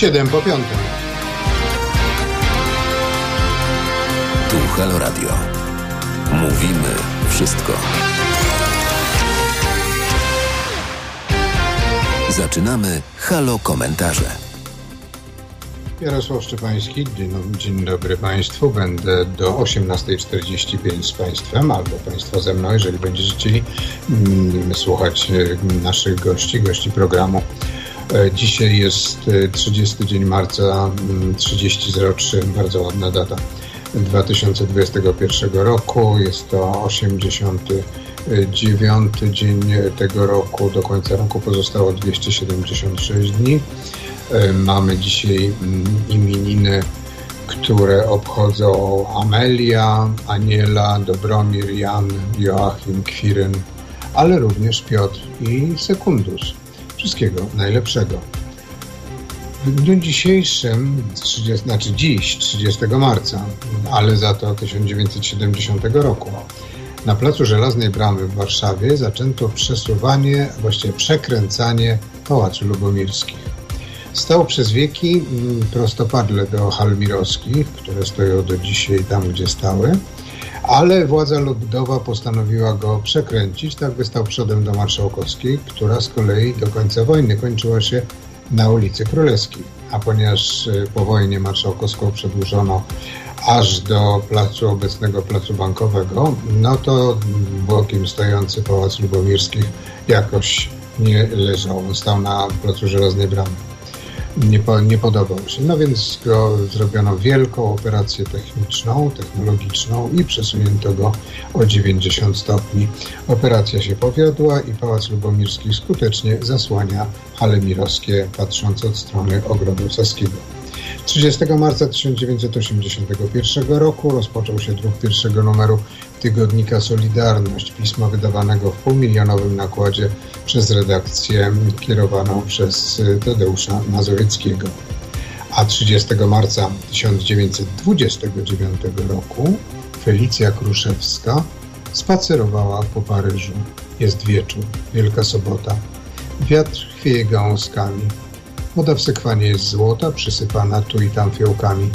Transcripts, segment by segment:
7 po 5. Tu Halo Radio. Mówimy wszystko. Zaczynamy Halo Komentarze. Jarosław Szczepański, dzień, dobry Państwu. Będę do 18.45 z Państwem, albo Państwo ze mną, jeżeli będziecie chcieli mm, słuchać e, naszych gości, gości programu. E, dzisiaj jest 30 e, dzień marca 3003, mm, bardzo ładna data 2021 roku. Jest to 89 dzień tego roku. Do końca roku pozostało 276 dni. E, mamy dzisiaj mm, imieniny, które obchodzą Amelia, Aniela, Dobromir, Jan, Joachim, Kwiryn, ale również Piotr i Sekundus. Wszystkiego najlepszego. W dniu dzisiejszym, 30, znaczy dziś, 30 marca, ale za to 1970 roku, na placu Żelaznej Bramy w Warszawie zaczęto przesuwanie, właściwie przekręcanie Pałacu Lubomirskich. Stał przez wieki mm, prostopadle do hal mirowskich, które stoją do dzisiaj tam, gdzie stały, ale władza ludowa postanowiła go przekręcić, tak by stał przodem do Marszałkowskiej, która z kolei do końca wojny kończyła się na ulicy Królewskiej. A ponieważ y, po wojnie marszałkowską przedłużono aż do placu obecnego placu bankowego, no to bokiem stojący Pałac Lubomirskich jakoś nie leżał. On stał na placu Żelaznej Bramy nie, po, nie podobał się. No więc go zrobiono wielką operację techniczną, technologiczną i przesunięto go o 90 stopni. Operacja się powiodła i Pałac Lubomirski skutecznie zasłania hale mirowskie, patrząc od strony Ogrodu Saskiego. 30 marca 1981 roku rozpoczął się druk pierwszego numeru tygodnika Solidarność, pisma wydawanego w półmilionowym nakładzie przez redakcję kierowaną przez Tadeusza Mazowieckiego. A 30 marca 1929 roku Felicja Kruszewska spacerowała po Paryżu. Jest wieczór, Wielka Sobota. Wiatr chwieje gałązkami. Woda w sekwanie jest złota, przysypana tu i tam fiołkami.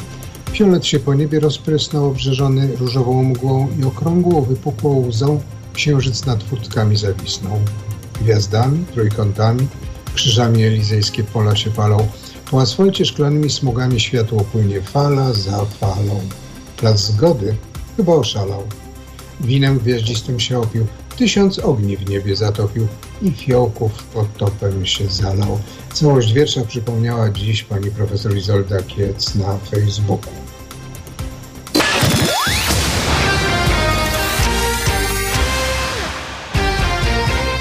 Fiolet się po niebie rozprysnął, obrzeżony różową mgłą i okrągłą, wypukłą łzą księżyc nad furtkami zawisnął. Gwiazdami, trójkątami, krzyżami elizejskie pola się palą. Po asfalcie szklanymi smugami światło płynie fala za falą. Plac zgody chyba oszalał. Winem gwiaździstym się opił, tysiąc ogni w niebie zatopił i fiołków pod topem się zalał. Całość wiersza przypomniała dziś pani profesor Izolda Kiec na Facebooku.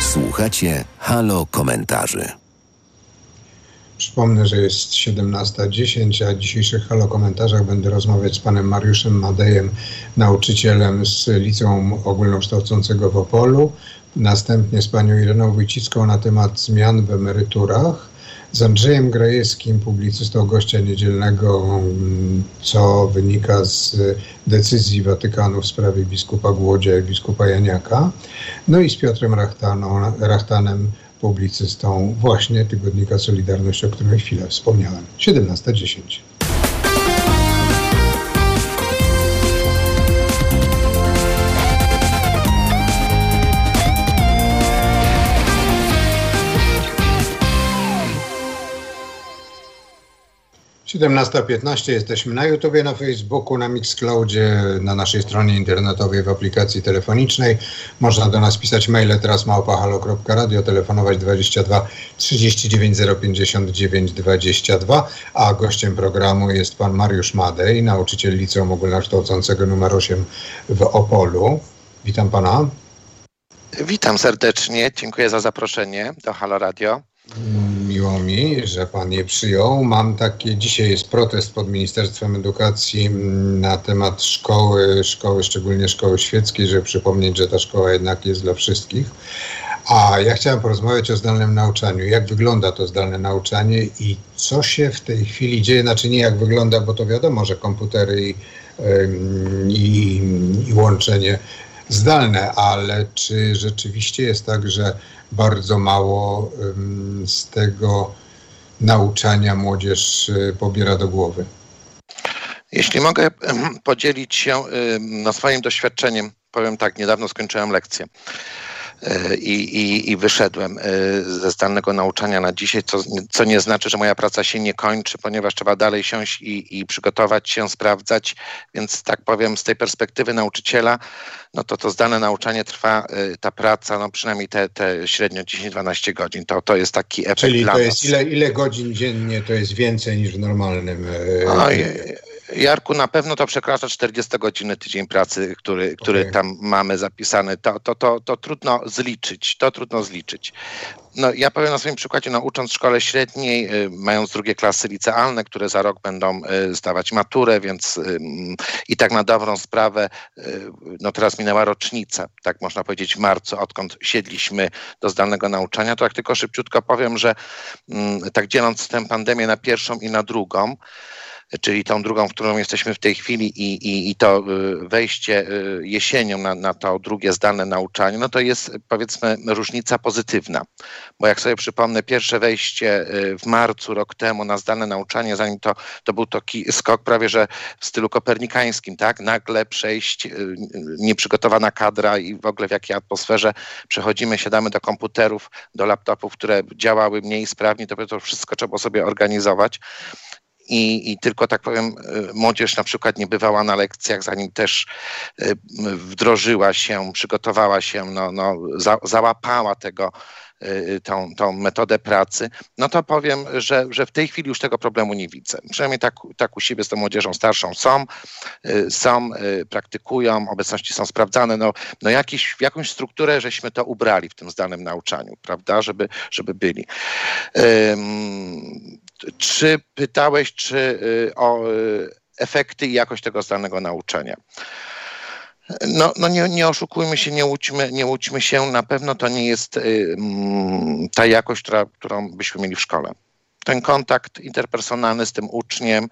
Słuchacie Halo Komentarzy. Przypomnę, że jest 17.10, a w dzisiejszych Halo Komentarzach będę rozmawiać z panem Mariuszem Madejem, nauczycielem z Liceum Ogólnokształcącego w Opolu, następnie z panią Ireną Wójcicką na temat zmian w emeryturach, z Andrzejem Grajewskim, publicystą gościa niedzielnego, co wynika z decyzji Watykanu w sprawie biskupa Głodzia i biskupa Janiaka, no i z Piotrem Rachtaną, Rachtanem, publicystą właśnie tygodnika Solidarność, o którym chwilę wspomniałem. 17.10. 17.15 jesteśmy na YouTubie, na Facebooku, na Mixcloudzie, na naszej stronie internetowej, w aplikacji telefonicznej. Można do nas pisać maile teraz małpahalo.radio, telefonować 22 39 059 22, a gościem programu jest pan Mariusz Madej, nauczyciel Liceum Ogólnokształcącego nr 8 w Opolu. Witam pana. Witam serdecznie, dziękuję za zaproszenie do Halo Radio. Miło mi, że Pan je przyjął. Mam takie, dzisiaj jest protest pod Ministerstwem Edukacji na temat szkoły, szkoły, szczególnie szkoły świeckiej, żeby przypomnieć, że ta szkoła jednak jest dla wszystkich. A ja chciałem porozmawiać o zdalnym nauczaniu. Jak wygląda to zdalne nauczanie i co się w tej chwili dzieje? Znaczy nie jak wygląda, bo to wiadomo, że komputery i, i, i łączenie zdalne, ale czy rzeczywiście jest tak, że bardzo mało z tego nauczania młodzież pobiera do głowy? Jeśli mogę podzielić się na swoim doświadczeniem, powiem tak, niedawno skończyłem lekcję. E, i, i, i wyszedłem e, ze zdalnego nauczania na dzisiaj, co, co nie znaczy, że moja praca się nie kończy, ponieważ trzeba dalej siąść i, i przygotować się, sprawdzać, więc tak powiem z tej perspektywy nauczyciela, no to to zdalne nauczanie trwa, e, ta praca, no przynajmniej te, te średnio 10-12 godzin. To, to jest taki efekt Czyli to jest ile, ile godzin dziennie, to jest więcej niż w normalnym... Oj, Jarku, na pewno to przekracza 40 godziny tydzień pracy, który, który okay. tam mamy zapisany. To, to, to, to trudno zliczyć. To trudno zliczyć. No, ja powiem na swoim przykładzie, no, ucząc w szkole średniej, y, mając drugie klasy licealne, które za rok będą y, zdawać maturę, więc y, i tak na dobrą sprawę, y, no teraz minęła rocznica, tak można powiedzieć w marcu, odkąd siedliśmy do zdalnego nauczania, to jak tylko szybciutko powiem, że mm, tak dzieląc tę pandemię na pierwszą i na drugą, czyli tą drugą, w którą jesteśmy w tej chwili i, i, i to y, wejście y, jesienią na, na to drugie zdalne nauczanie, no to jest powiedzmy różnica pozytywna. Bo jak sobie przypomnę, pierwsze wejście y, w marcu rok temu na zdalne nauczanie, zanim to, to był to skok prawie że w stylu kopernikańskim, tak? Nagle przejść, nieprzygotowana kadra i w ogóle w jakiej atmosferze przechodzimy, siadamy do komputerów, do laptopów, które działały mniej sprawnie, to, to wszystko trzeba sobie organizować i, i tylko tak powiem, y, młodzież na przykład nie bywała na lekcjach, zanim też y, wdrożyła się, przygotowała się, no, no, za, załapała tego, y, tą, tą metodę pracy, no to powiem, że, że w tej chwili już tego problemu nie widzę. Przynajmniej tak, tak u siebie z tą młodzieżą starszą są, są, praktykują, obecności są sprawdzane, no, no jakiś, w jakąś strukturę żeśmy to ubrali w tym zdalnym nauczaniu, prawda, żeby, żeby byli. Czy pytałeś czy, y, o y, efekty i jakość tego zdalnego nauczania? No, no nie, nie oszukujmy się, nie łudźmy, nie łudźmy się, na pewno to nie jest y, mm, ta jakość, która, którą byśmy mieli w szkole ten kontakt interpersonalny z tym uczniem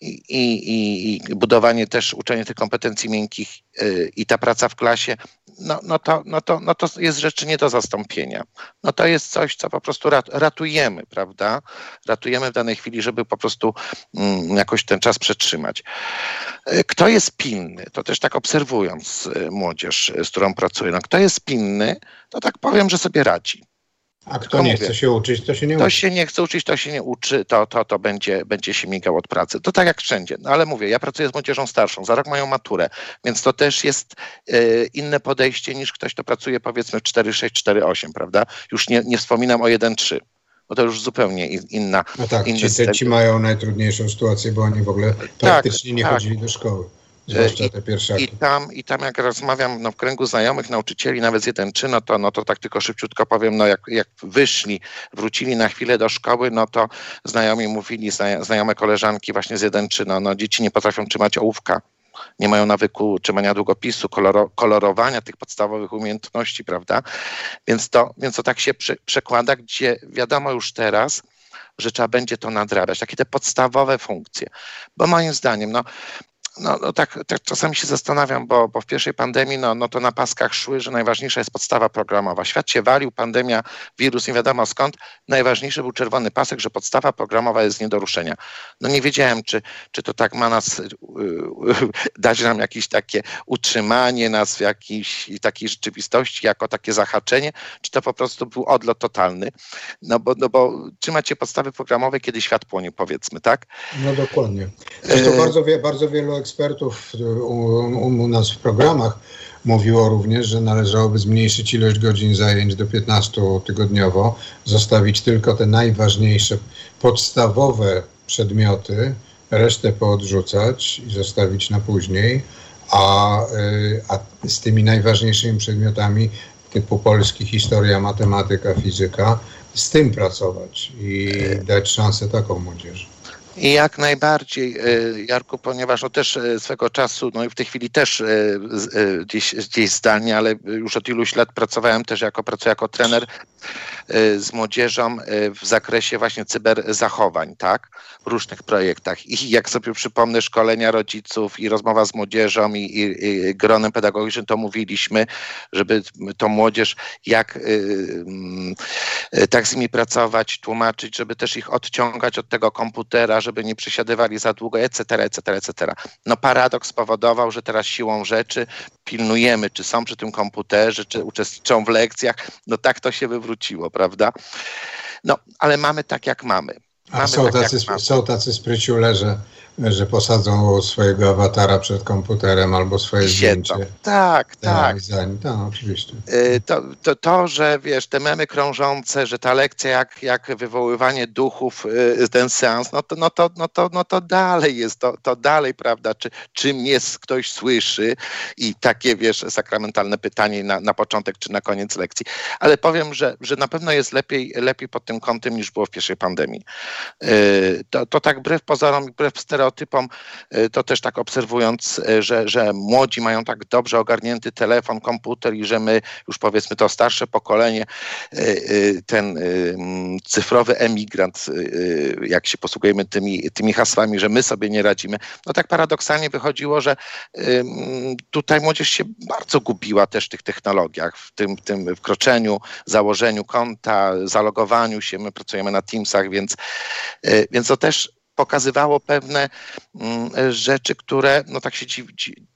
i, i, i budowanie też uczenie tych kompetencji miękkich yy, i ta praca w klasie, no, no, to, no, to, no to jest rzeczy nie do zastąpienia. No to jest coś, co po prostu ratujemy, prawda? Ratujemy w danej chwili, żeby po prostu mm, jakoś ten czas przetrzymać. Y, kto jest pilny? To też tak obserwując y, młodzież, z którą pracuję, no kto jest pilny, to tak powiem, że sobie radzi a kto nie chce się uczyć, to się nie uczy. To się nie chce uczyć, to się nie uczy, to, to, to będzie, będzie się migał od pracy. To tak jak wszędzie. No ale mówię, ja pracuję z młodzieżą starszą, za rok mają maturę, więc to też jest y, inne podejście niż ktoś, kto pracuje powiedzmy w 4,6, 4,8, prawda? Już nie, nie wspominam o 1,3 bo to już zupełnie inna. No tak, ci, ci mają najtrudniejszą sytuację, bo oni w ogóle tak, praktycznie tak, nie tak. chodzili do szkoły. Zwłaszcza te pierwszaki. I, I, tam, I tam jak rozmawiam no, w kręgu znajomych, nauczycieli, nawet z jeden czy, no to, no to tak tylko szybciutko powiem, no jak, jak wyszli, wrócili na chwilę do szkoły, no to znajomi mówili, znajome koleżanki właśnie z jeden czy, no, no dzieci nie potrafią trzymać ołówka nie mają nawyku trzymania długopisu, koloro, kolorowania tych podstawowych umiejętności, prawda? Więc to, więc to tak się prze, przekłada, gdzie wiadomo już teraz, że trzeba będzie to nadrabiać, takie te podstawowe funkcje. Bo moim zdaniem, no, no, no tak, tak, czasami się zastanawiam, bo, bo w pierwszej pandemii no, no to na paskach szły, że najważniejsza jest podstawa programowa. Świat się walił, pandemia, wirus, nie wiadomo skąd. Najważniejszy był czerwony pasek, że podstawa programowa jest nie do ruszenia. No nie wiedziałem, czy, czy to tak ma nas yy, dać nam jakieś takie utrzymanie nas w jakiejś takiej rzeczywistości, jako takie zahaczenie, czy to po prostu był odlot totalny. No bo, no bo trzymacie podstawy programowe, kiedy świat płonie, powiedzmy, tak? No dokładnie. Zresztą e... bardzo, wie, bardzo wielu ekspertów u, u nas w programach mówiło również, że należałoby zmniejszyć ilość godzin zajęć do 15 tygodniowo, zostawić tylko te najważniejsze, podstawowe przedmioty, resztę poodrzucać i zostawić na później, a, y, a z tymi najważniejszymi przedmiotami typu polski, historia, matematyka, fizyka, z tym pracować i dać szansę taką młodzieży. I jak najbardziej, e, Jarku, ponieważ no też e, swego czasu, no i w tej chwili też e, gdzieś, gdzieś zdalnie, ale już od iluś lat pracowałem też jako, pracuję jako trener z młodzieżą w zakresie właśnie cyberzachowań, tak? W różnych projektach. I jak sobie przypomnę szkolenia rodziców i rozmowa z młodzieżą i, i, i gronem pedagogicznym, to mówiliśmy, żeby tą młodzież jak mm, tak z nimi pracować, tłumaczyć, żeby też ich odciągać od tego komputera, żeby nie przesiadywali za długo, etc., etc., etc. No paradoks spowodował, że teraz siłą rzeczy pilnujemy, czy są przy tym komputerze, czy uczestniczą w lekcjach. No tak to się wywróciło, prawda? No, ale mamy tak, jak mamy. A są, tak, tacy, są tacy spryciule, że posadzą swojego awatara przed komputerem albo swoje zdjęcie. Tak, tak. Tak, oczywiście. Y, to, to, to, że wiesz, te memy krążące, że ta lekcja jak, jak wywoływanie duchów, y, ten seans, no to, no to, no to, no to dalej jest, to, to dalej, prawda, czy, czy mnie ktoś słyszy i takie, wiesz, sakramentalne pytanie na, na początek czy na koniec lekcji. Ale powiem, że, że na pewno jest lepiej, lepiej pod tym kątem niż było w pierwszej pandemii. Y, to, to tak wbrew pozorom, wbrew stereotypom, stereotypom, y, to też tak obserwując, y, że, że młodzi mają tak dobrze ogarnięty telefon, komputer i że my już powiedzmy to starsze pokolenie, y, ten mm, cyfrowy emigrant, jak się posługujemy tymi, tymi hasłami, że my sobie nie radzimy, no tak paradoksalnie wychodziło, że mm, tutaj młodzież się bardzo gubiła też w tych technologiach, w tym, tym wkroczeniu, założeniu konta, zalogowaniu się. My pracujemy na Teamsach, więc, więc to też pokazywało pewne mm, rzeczy, które, no tak się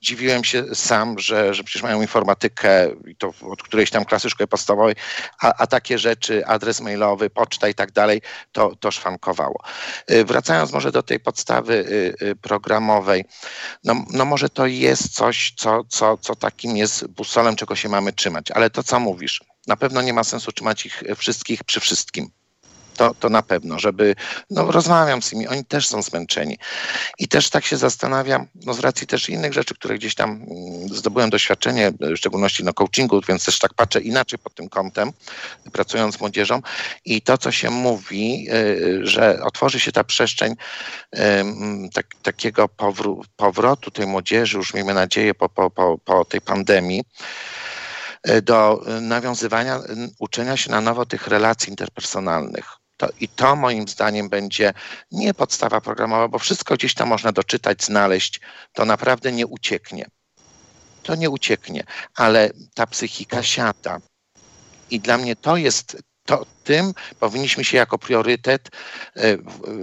dziwiłem się sam, że, że przecież mają informatykę i to od którejś tam klasy szkoły podstawowej, a, a takie rzeczy, adres mailowy, poczta i tak dalej, to, to szwankowało. Y, wracając może do tej podstawy y, y, programowej, no, no może to jest coś, co, co, co takim jest busolem, czego się mamy trzymać, ale to co mówisz, na pewno nie ma sensu trzymać ich wszystkich przy wszystkim to, to na pewno, żeby, no rozmawiam z nimi, oni też są zmęczeni. I też tak się zastanawiam, no z racji też innych rzeczy, które gdzieś tam mm, zdobyłem doświadczenie, w szczególności na coachingu, więc też tak patrzę inaczej pod tym kątem, pracując z młodzieżą i to, co się mówi, y, że otworzy się ta przestrzeń tak, takiego powrotu tej młodzieży, już miejmy nadzieję, po, po, po, po tej pandemii, y, do nawiązywania, uczenia się na nowo tych relacji interpersonalnych. To, I to moim zdaniem będzie nie podstawa programowa, bo wszystko gdzieś tam można doczytać, znaleźć. To naprawdę nie ucieknie. To nie ucieknie, ale ta psychika siata. I dla mnie to jest to, tym powinniśmy się jako priorytet, e,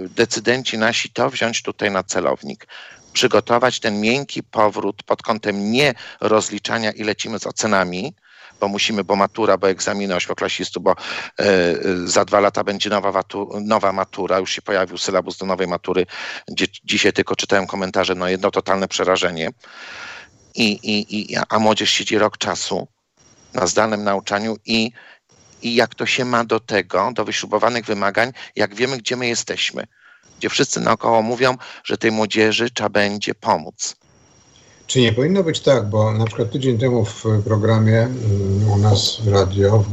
decydenci nasi, to wziąć tutaj na celownik. Przygotować ten miękki powrót pod kątem nie rozliczania i lecimy z ocenami, bo musimy, bo matura, bo egzaminy ośmioklasistów, bo e, e, za dwa lata będzie nowa, nowa matura, już się pojawił sylabus do nowej matury. Dzisiaj tylko czytałem komentarze, no jedno totalne przerażenie. I, i, i, a młodzież siedzi rok czasu na zdalnym nauczaniu i, i jak to się ma do tego, do wyśrubowanych wymagań, jak wiemy, gdzie my jesteśmy. Gdzie wszyscy naokoło mówią, że tej młodzieży trzeba będzie pomóc. Czy nie powinno być tak, bo na przykład tydzień temu w programie mm, u nas w radio,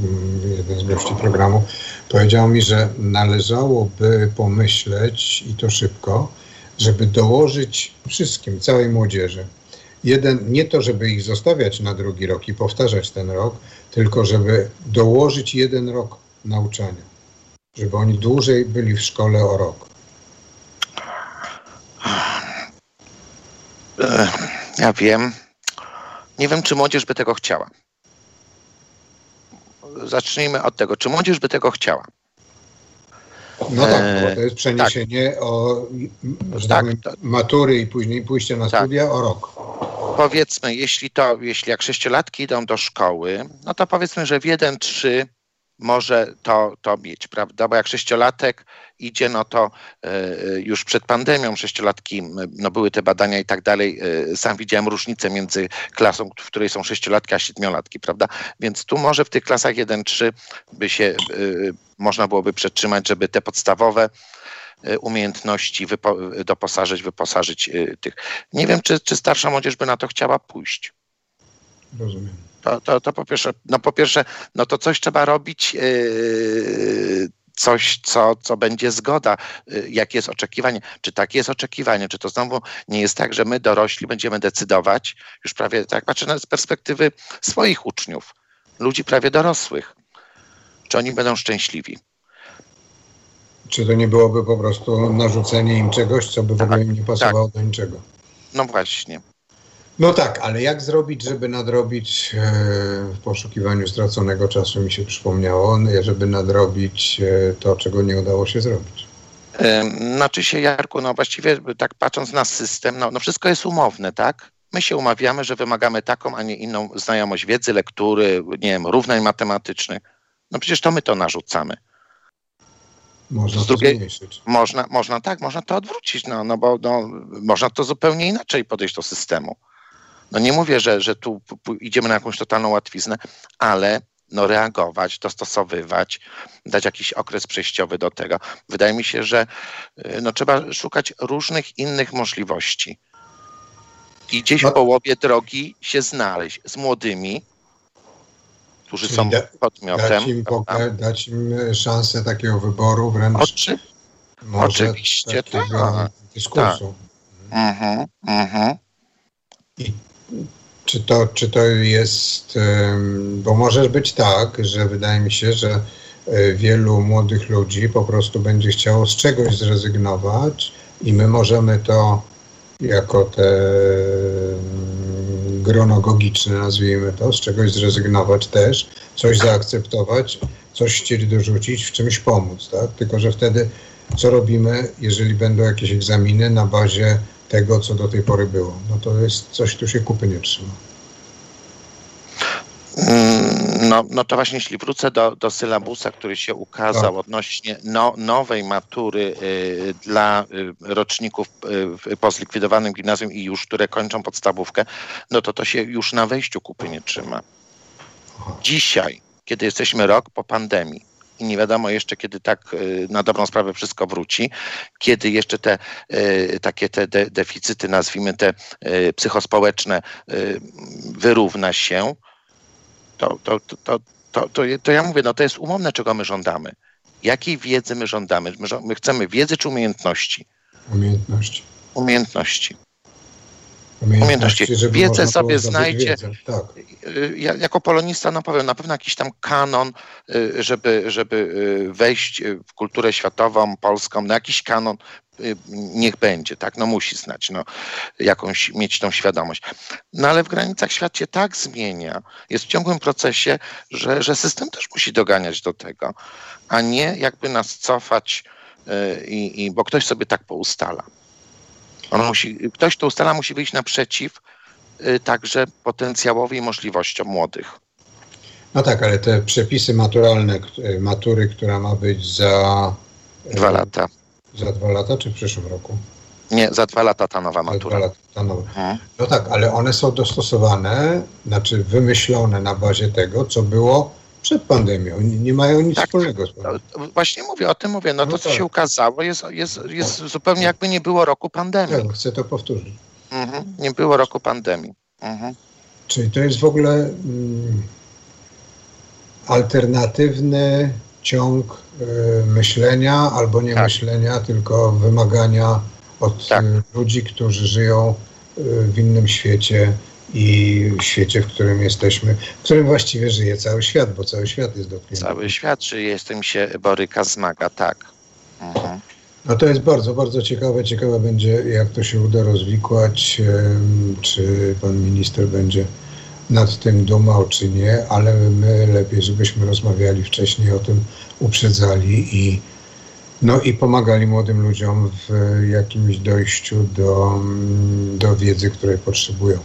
jeden z gości programu powiedział mi, że należałoby pomyśleć i to szybko, żeby dołożyć wszystkim, całej młodzieży. Jeden, nie to, żeby ich zostawiać na drugi rok i powtarzać ten rok, tylko żeby dołożyć jeden rok nauczania, żeby oni dłużej byli w szkole o rok. Ja wiem. Nie wiem, czy młodzież by tego chciała. Zacznijmy od tego. Czy młodzież by tego chciała? No tak, bo to jest przeniesienie tak. o tak, matury i później pójście na tak. studia o rok. Powiedzmy, jeśli to, jeśli jak sześciolatki idą do szkoły, no to powiedzmy, że w 1-3 może to, to mieć, prawda? Bo jak sześciolatek idzie, no to y, już przed pandemią sześciolatki, no były te badania i tak dalej, y, sam widziałem różnicę między klasą, w której są sześciolatki, a siedmiolatki, prawda? Więc tu może w tych klasach 1-3 by się, można byłoby przetrzymać, żeby te podstawowe umiejętności wypo, doposażyć, wyposażyć tych. Nie wiem, czy, czy starsza młodzież by na to chciała pójść. Rozumiem. To, to, to po pierwsze, no po pierwsze, no to coś trzeba robić yy, coś, co, co będzie zgoda, y, jakie jest oczekiwanie. Czy takie jest oczekiwanie, czy to znowu nie jest tak, że my dorośli będziemy decydować, już prawie tak patrzę z perspektywy swoich uczniów, ludzi prawie dorosłych, czy oni będą szczęśliwi. Czy to nie byłoby po prostu narzucenie im czegoś, co by w ogóle im nie pasowało tak. do niczego? No właśnie. No tak, ale jak zrobić, żeby nadrobić e, w poszukiwaniu straconego czasu, mi się przypomniało, żeby nadrobić e, to, czego nie udało się zrobić? Znaczy się, Jarku, no właściwie tak patrząc na system, no, no wszystko jest umowne, tak? My się umawiamy, że wymagamy taką, a nie inną znajomość wiedzy, lektury, nie wiem, równań matematycznych. No przecież to my to narzucamy. Można Z drugiej, zmniejszyć. Można, można tak, można to odwrócić, no, no bo no, można to zupełnie inaczej podejść do systemu. No nie mówię, że, że tu idziemy na jakąś totalną łatwiznę, ale no reagować, dostosowywać, dać jakiś okres przejściowy do tego. Wydaje mi się, że y, no, trzeba szukać różnych innych możliwości. I gdzieś w no- połowie drogi się znaleźć z młodymi, którzy Czyli są da, podmiotem. Dać im, poka- dać im szansę takiego wyboru, wręcz Oczy, Oczywiście, tak. dyskursu. Tak. Mhm, mhm. I czy to, czy to jest, bo może być tak, że wydaje mi się, że e, wielu młodych ludzi po prostu będzie chciało z czegoś zrezygnować i my możemy to jako te gronogogiczne, nazwijmy to, z czegoś zrezygnować też, coś zaakceptować, coś chcieli dorzucić, w czymś pomóc, tak? Tylko, że wtedy co robimy, jeżeli będą jakieś egzaminy na bazie tego, co do tej pory było. No to jest coś, tu się kupy nie trzyma. Mm, no, no to właśnie, jeśli wrócę do, do sylabusa, który się ukazał tak. odnośnie no, nowej matury y, dla y, roczników y, po zlikwidowanym gimnazjum i już, które kończą podstawówkę, no to to się już na wejściu kupy nie trzyma. Dzisiaj, kiedy jesteśmy rok po pandemii, i nie wiadomo jeszcze, kiedy tak y, na dobrą sprawę wszystko wróci, kiedy jeszcze te y, takie te de, deficyty, nazwijmy te y, psychospołeczne, wyrówna się, to, to, to, to, to, to, to ja mówię, no to jest umowne, czego my żądamy. Jakiej wiedzy my żądamy? My, my chcemy wiedzy czy umiejętności? Umiejętności. Umiejętności umiejętności. Wiedzę sobie znajdzie. Tak. Ja, jako polonista no powiem, na pewno jakiś tam kanon, y, żeby, żeby y, wejść w kulturę światową, polską, no jakiś kanon y, niech będzie, tak, no musi znać, no jakąś, mieć tą świadomość. No ale w granicach świat się tak zmienia, jest w ciągłym procesie, że, że system też musi doganiać do tego, a nie jakby nas cofać i, i bo ktoś sobie tak poustala. On musi, ktoś, kto ustala, musi wyjść naprzeciw y, także potencjałowi i możliwościom młodych. No tak, ale te przepisy maturalne, y, matury, która ma być za dwa lata. Za dwa lata czy w przyszłym roku? Nie, za dwa lata ta nowa matura. Za dwa lata ta nowa. Hmm. No tak, ale one są dostosowane, znaczy wymyślone na bazie tego, co było przed pandemią. Nie, mają nic tak, wspólnego z pandemią. Właśnie mówię, o tym mówię. No, no to, co tak. się ukazało, jest, jest, jest zupełnie jakby nie było roku pandemii. Tak, chcę to powtórzyć. Mhm, nie było roku pandemii. Mhm. Czyli to jest w ogóle mm, alternatywny ciąg y, myślenia albo nie tak. myślenia, tylko wymagania od tak. y, ludzi, którzy żyją y, w innym świecie, i w świecie, w którym jesteśmy, w którym właściwie żyje cały świat, bo cały świat jest dotknięty. Cały świat żyje, z tym się boryka, zmaga, tak. Mhm. No to jest bardzo, bardzo ciekawe. Ciekawe będzie, jak to się uda rozwikłać, czy pan minister będzie nad tym dumał, czy nie, ale my lepiej, żebyśmy rozmawiali wcześniej o tym, uprzedzali i, no i pomagali młodym ludziom w jakimś dojściu do, do wiedzy, której potrzebują.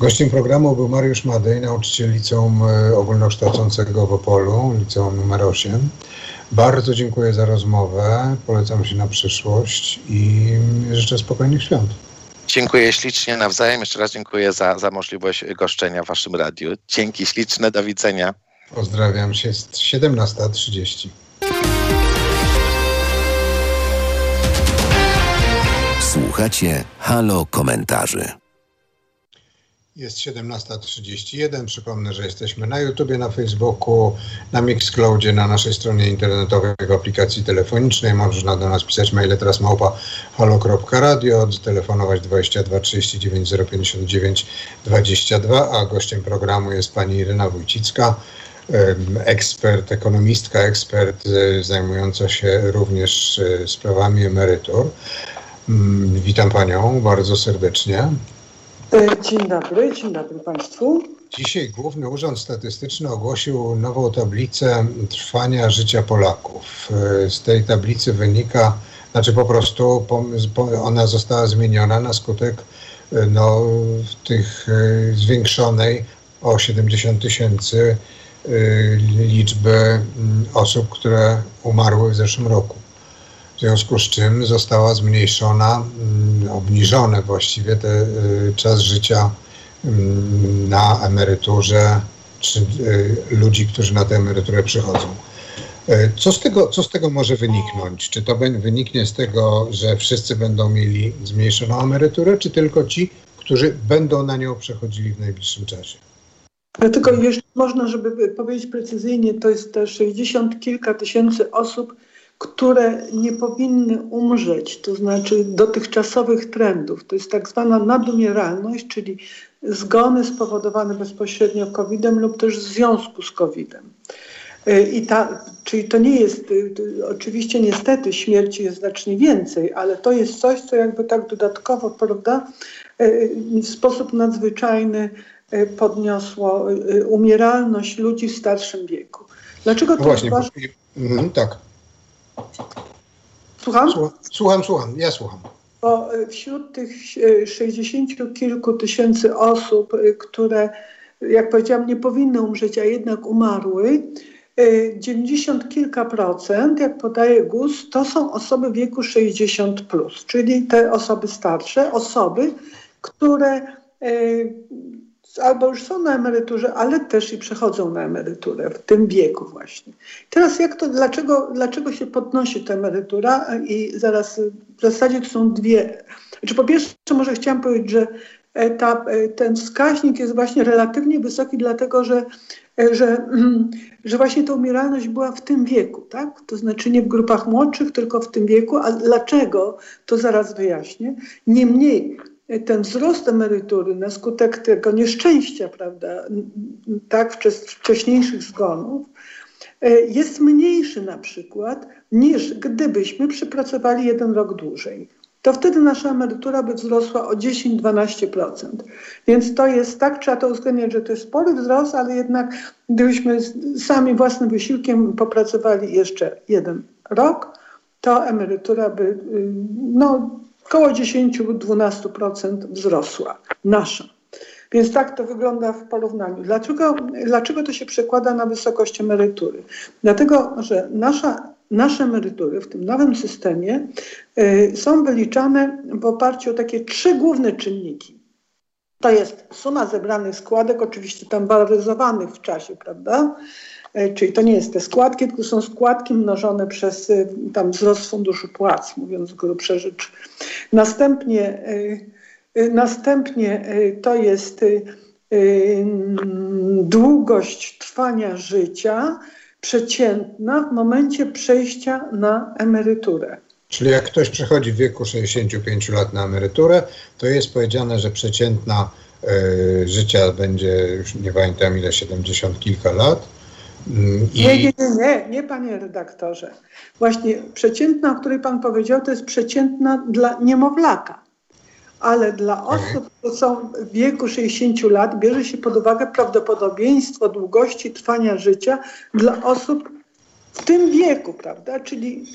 Gościem programu był Mariusz Madej, nauczyciel liceum e, ogólnokształcącego w Opolu, liceum numer 8. Bardzo dziękuję za rozmowę, polecam się na przyszłość i życzę spokojnych świąt. Dziękuję ślicznie nawzajem. Jeszcze raz dziękuję za, za możliwość goszczenia w Waszym radiu. Dzięki śliczne, do widzenia. Pozdrawiam się, jest 17.30. Słuchacie Halo Komentarzy. Jest 17.31. Przypomnę, że jesteśmy na YouTubie, na Facebooku, na Mixcloudzie, na naszej stronie internetowej, w aplikacji telefonicznej. Można do nas pisać maile teraz małpa halo.radio, telefonować 22 39 059 22, a gościem programu jest pani Iryna Wójcicka, ekspert, ekonomistka, ekspert e, zajmująca się również e, sprawami emerytur. Mm, witam panią bardzo serdecznie. E, dzień dobry, dzień dobry Państwu. Dzisiaj Główny Urząd Statystyczny ogłosił nową tablicę trwania życia Polaków. E, z tej tablicy wynika, znaczy po prostu ona została zmieniona na skutek e, no, tych zwiększonej o 70 tysięcy liczby osób, które umarły w zeszłym roku w związku z czym została zmniejszona, mm, obniżony właściwie ten y, czas życia mm, na emeryturze czy y, ludzi, którzy na tę emeryturę przychodzą. Y, co z, tego, co z tego może wyniknąć? Czy to wyniknie z tego, że wszyscy będą mieli zmniejszoną emeryturę, czy tylko ci, którzy będą na nią przechodzili w najbliższym czasie? Tylko jeszcze można, żeby powiedzieć precyzyjnie, to jest te 60 kilka tysięcy osób, które nie powinny umrzeć, to znaczy dotychczasowych trendów. To jest tak zwana nadumieralność, czyli zgony spowodowane bezpośrednio COVID-em lub też w związku z COVID-em. I ta, czyli to nie jest, oczywiście niestety śmierci jest znacznie więcej, ale to jest coś, co jakby tak dodatkowo, prawda, w sposób nadzwyczajny podniosło umieralność ludzi w starszym wieku. Dlaczego to no Właśnie? Mhm, tak. Słucham? Słucham, słucham, ja słucham. Bo e, wśród tych e, sześćdziesięciu kilku tysięcy osób, e, które, jak powiedziałam, nie powinny umrzeć, a jednak umarły, 90 kilka procent, jak podaje GUS, to są osoby w wieku 60 plus, czyli te osoby starsze, osoby, które albo już są na emeryturze, ale też i przechodzą na emeryturę w tym wieku właśnie. Teraz jak to, dlaczego, dlaczego się podnosi ta emerytura i zaraz w zasadzie to są dwie. Znaczy po pierwsze może chciałam powiedzieć, że ta, ten wskaźnik jest właśnie relatywnie wysoki, dlatego że, że, że właśnie ta umieralność była w tym wieku, tak? To znaczy nie w grupach młodszych, tylko w tym wieku. A dlaczego? To zaraz wyjaśnię. Niemniej ten wzrost emerytury na skutek tego nieszczęścia, prawda, tak, wcześniejszych zgonów, e, jest mniejszy na przykład niż gdybyśmy przypracowali jeden rok dłużej. To wtedy nasza emerytura by wzrosła o 10-12%. Więc to jest tak, trzeba to uwzględniać, że to jest spory wzrost, ale jednak gdybyśmy sami własnym wysiłkiem popracowali jeszcze jeden rok, to emerytura by y, no, około 10-12% wzrosła, nasza. Więc tak to wygląda w porównaniu. Dlaczego, dlaczego to się przekłada na wysokość emerytury? Dlatego, że nasza, nasze emerytury w tym nowym systemie y, są wyliczane w oparciu o takie trzy główne czynniki. To jest suma zebranych składek, oczywiście tam waloryzowanych w czasie, prawda? E, czyli to nie jest te składki, tylko są składki mnożone przez e, tam wzrost funduszu płac, mówiąc w grubsze rzecz. Następnie, e, następnie to jest długość trwania życia przeciętna w momencie przejścia na emeryturę. Czyli jak ktoś przechodzi w wieku 65 lat na emeryturę, to jest powiedziane, że przeciętna y, życia będzie, już nie pamiętam ile, 70 kilka lat, i... Nie, nie, nie, nie, nie, panie redaktorze. Właśnie przeciętna, o której pan powiedział, to jest przeciętna dla niemowlaka. Ale dla osób, które są w wieku 60 lat, bierze się pod uwagę prawdopodobieństwo długości trwania życia dla osób w tym wieku, prawda? Czyli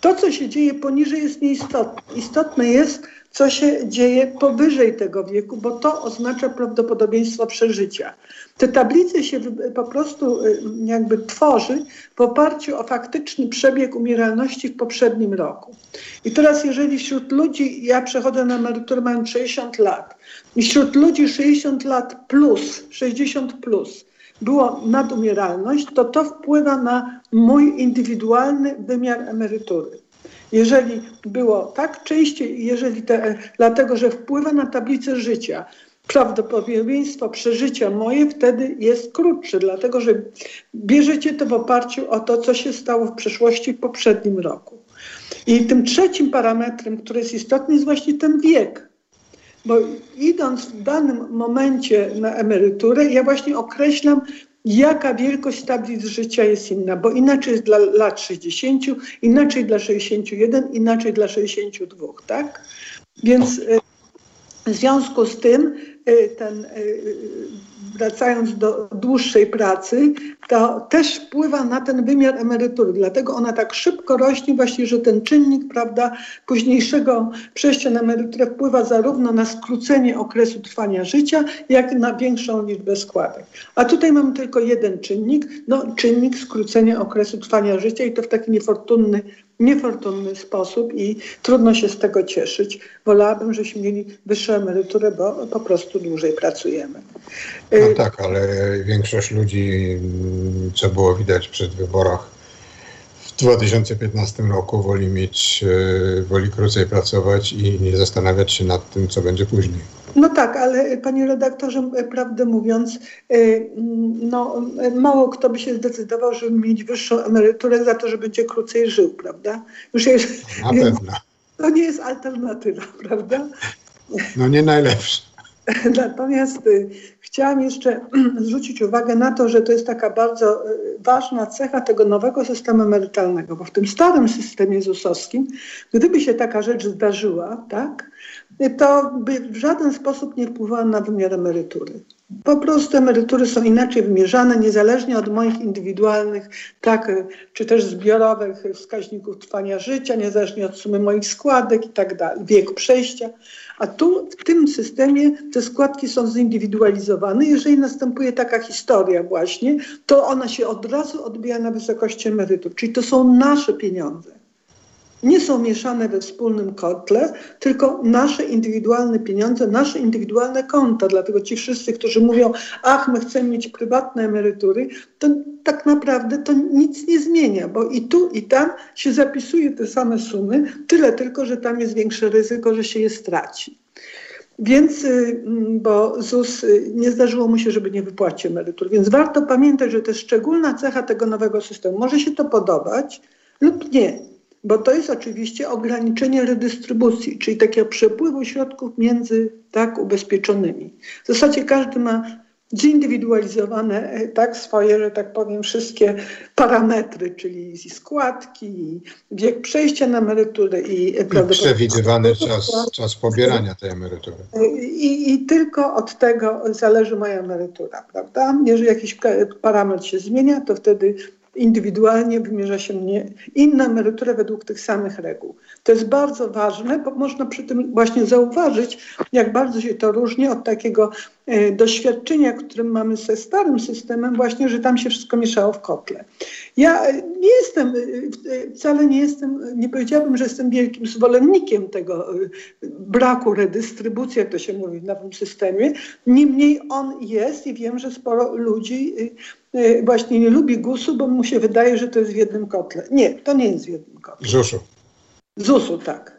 to, co się dzieje poniżej, jest nieistotne. Istotne jest, co się dzieje powyżej tego wieku, bo to oznacza prawdopodobieństwo przeżycia. Te tablice się po prostu y, jakby tworzy w oparciu o faktyczny przebieg umieralności w poprzednim roku. I teraz jeżeli wśród ludzi, ja przechodzę na emeryturę, mam 60 lat, i wśród ludzi 60 lat plus, 60 plus, było nadumieralność, to to wpływa na mój indywidualny wymiar emerytury. Jeżeli było tak częściej, jeżeli te, dlatego że wpływa na tablicę życia, prawdopodobieństwo przeżycia moje wtedy jest krótsze, dlatego że bierzecie to w oparciu o to, co się stało w przeszłości w poprzednim roku. I tym trzecim parametrem, który jest istotny, jest właśnie ten wiek. Bo idąc w danym momencie na emeryturę, ja właśnie określam, jaka wielkość tablic życia jest inna, bo inaczej jest dla lat 60, inaczej dla 61, inaczej dla 62, tak? Więc e, w związku z tym e, ten, e, wracając do dłuższej pracy, to też wpływa na ten wymiar emerytury. Dlatego ona tak szybko rośnie, właśnie, że ten czynnik prawda, późniejszego przejścia na emeryturę wpływa zarówno na skrócenie okresu trwania życia, jak i na większą liczbę składek. A tutaj mamy tylko jeden czynnik, no, czynnik skrócenia okresu trwania życia i to w taki niefortunny niefortunny sposób i trudno się z tego cieszyć. Wolałabym, żebyśmy mieli wyższą emeryturę, bo po prostu dłużej pracujemy. No tak, ale większość ludzi, co było widać przed wyborach w 2015 roku, woli mieć, y, woli krócej pracować i nie zastanawiać się nad tym, co będzie później. No tak, ale panie redaktorze, prawdę mówiąc, no, mało kto by się zdecydował, żeby mieć wyższą emeryturę za to, że będzie krócej żył, prawda? Już jest, Na pewno. To nie jest alternatywa, prawda? No nie najlepsza. Natomiast y, chciałam jeszcze zwrócić uwagę na to, że to jest taka bardzo y, ważna cecha tego nowego systemu emerytalnego, bo w tym starym systemie ZUS-owskim, gdyby się taka rzecz zdarzyła, tak, to by w żaden sposób nie wpływała na wymiar emerytury. Po prostu emerytury są inaczej wymierzane, niezależnie od moich indywidualnych, tak, czy też zbiorowych wskaźników trwania życia, niezależnie od sumy moich składek i tak dalej, wieku przejścia. A tu w tym systemie te składki są zindywidualizowane. Jeżeli następuje taka historia właśnie, to ona się od razu odbija na wysokości emerytur. Czyli to są nasze pieniądze nie są mieszane we wspólnym kotle, tylko nasze indywidualne pieniądze, nasze indywidualne konta. Dlatego ci wszyscy, którzy mówią, ach, my chcemy mieć prywatne emerytury, to tak naprawdę to nic nie zmienia, bo i tu, i tam się zapisuje te same sumy, tyle tylko, że tam jest większe ryzyko, że się je straci. Więc, y, mm, bo ZUS y, nie zdarzyło mu się, żeby nie wypłacił emerytur. Więc warto pamiętać, że to jest szczególna cecha tego nowego systemu. Może się to podobać lub nie bo to jest oczywiście ograniczenie redystrybucji, czyli takiego przepływu środków między tak ubezpieczonymi. W zasadzie każdy ma zindywidualizowane e, tak swoje, że tak powiem, wszystkie parametry, czyli składki, wiek przejścia na emeryturę i, I przewidywany czas, czas pobierania tej emerytury. E, I, I tylko od tego zależy moja emerytura, prawda? Jeżeli jakiś parametr się zmienia, to wtedy indywidualnie wymierza się mnie inna emerytura według tych samych reguł. To jest bardzo ważne, bo można przy tym właśnie zauważyć, jak bardzo się to różni od takiego e, doświadczenia, którym mamy ze starym systemem, właśnie, że tam się wszystko mieszało w kotle. Ja e, nie jestem, e, wcale nie jestem, nie powiedziałabym, że jestem wielkim zwolennikiem tego braku redystrybucji, jak to się mówi w nowym systemie. Niemniej on jest i wiem, że sporo ludzi właśnie nie lubi GUS-u, bo mu się wydaje, że to jest w jednym kotle. Nie, to nie jest w jednym kotle. ZUS-u. ZUS-u, tak.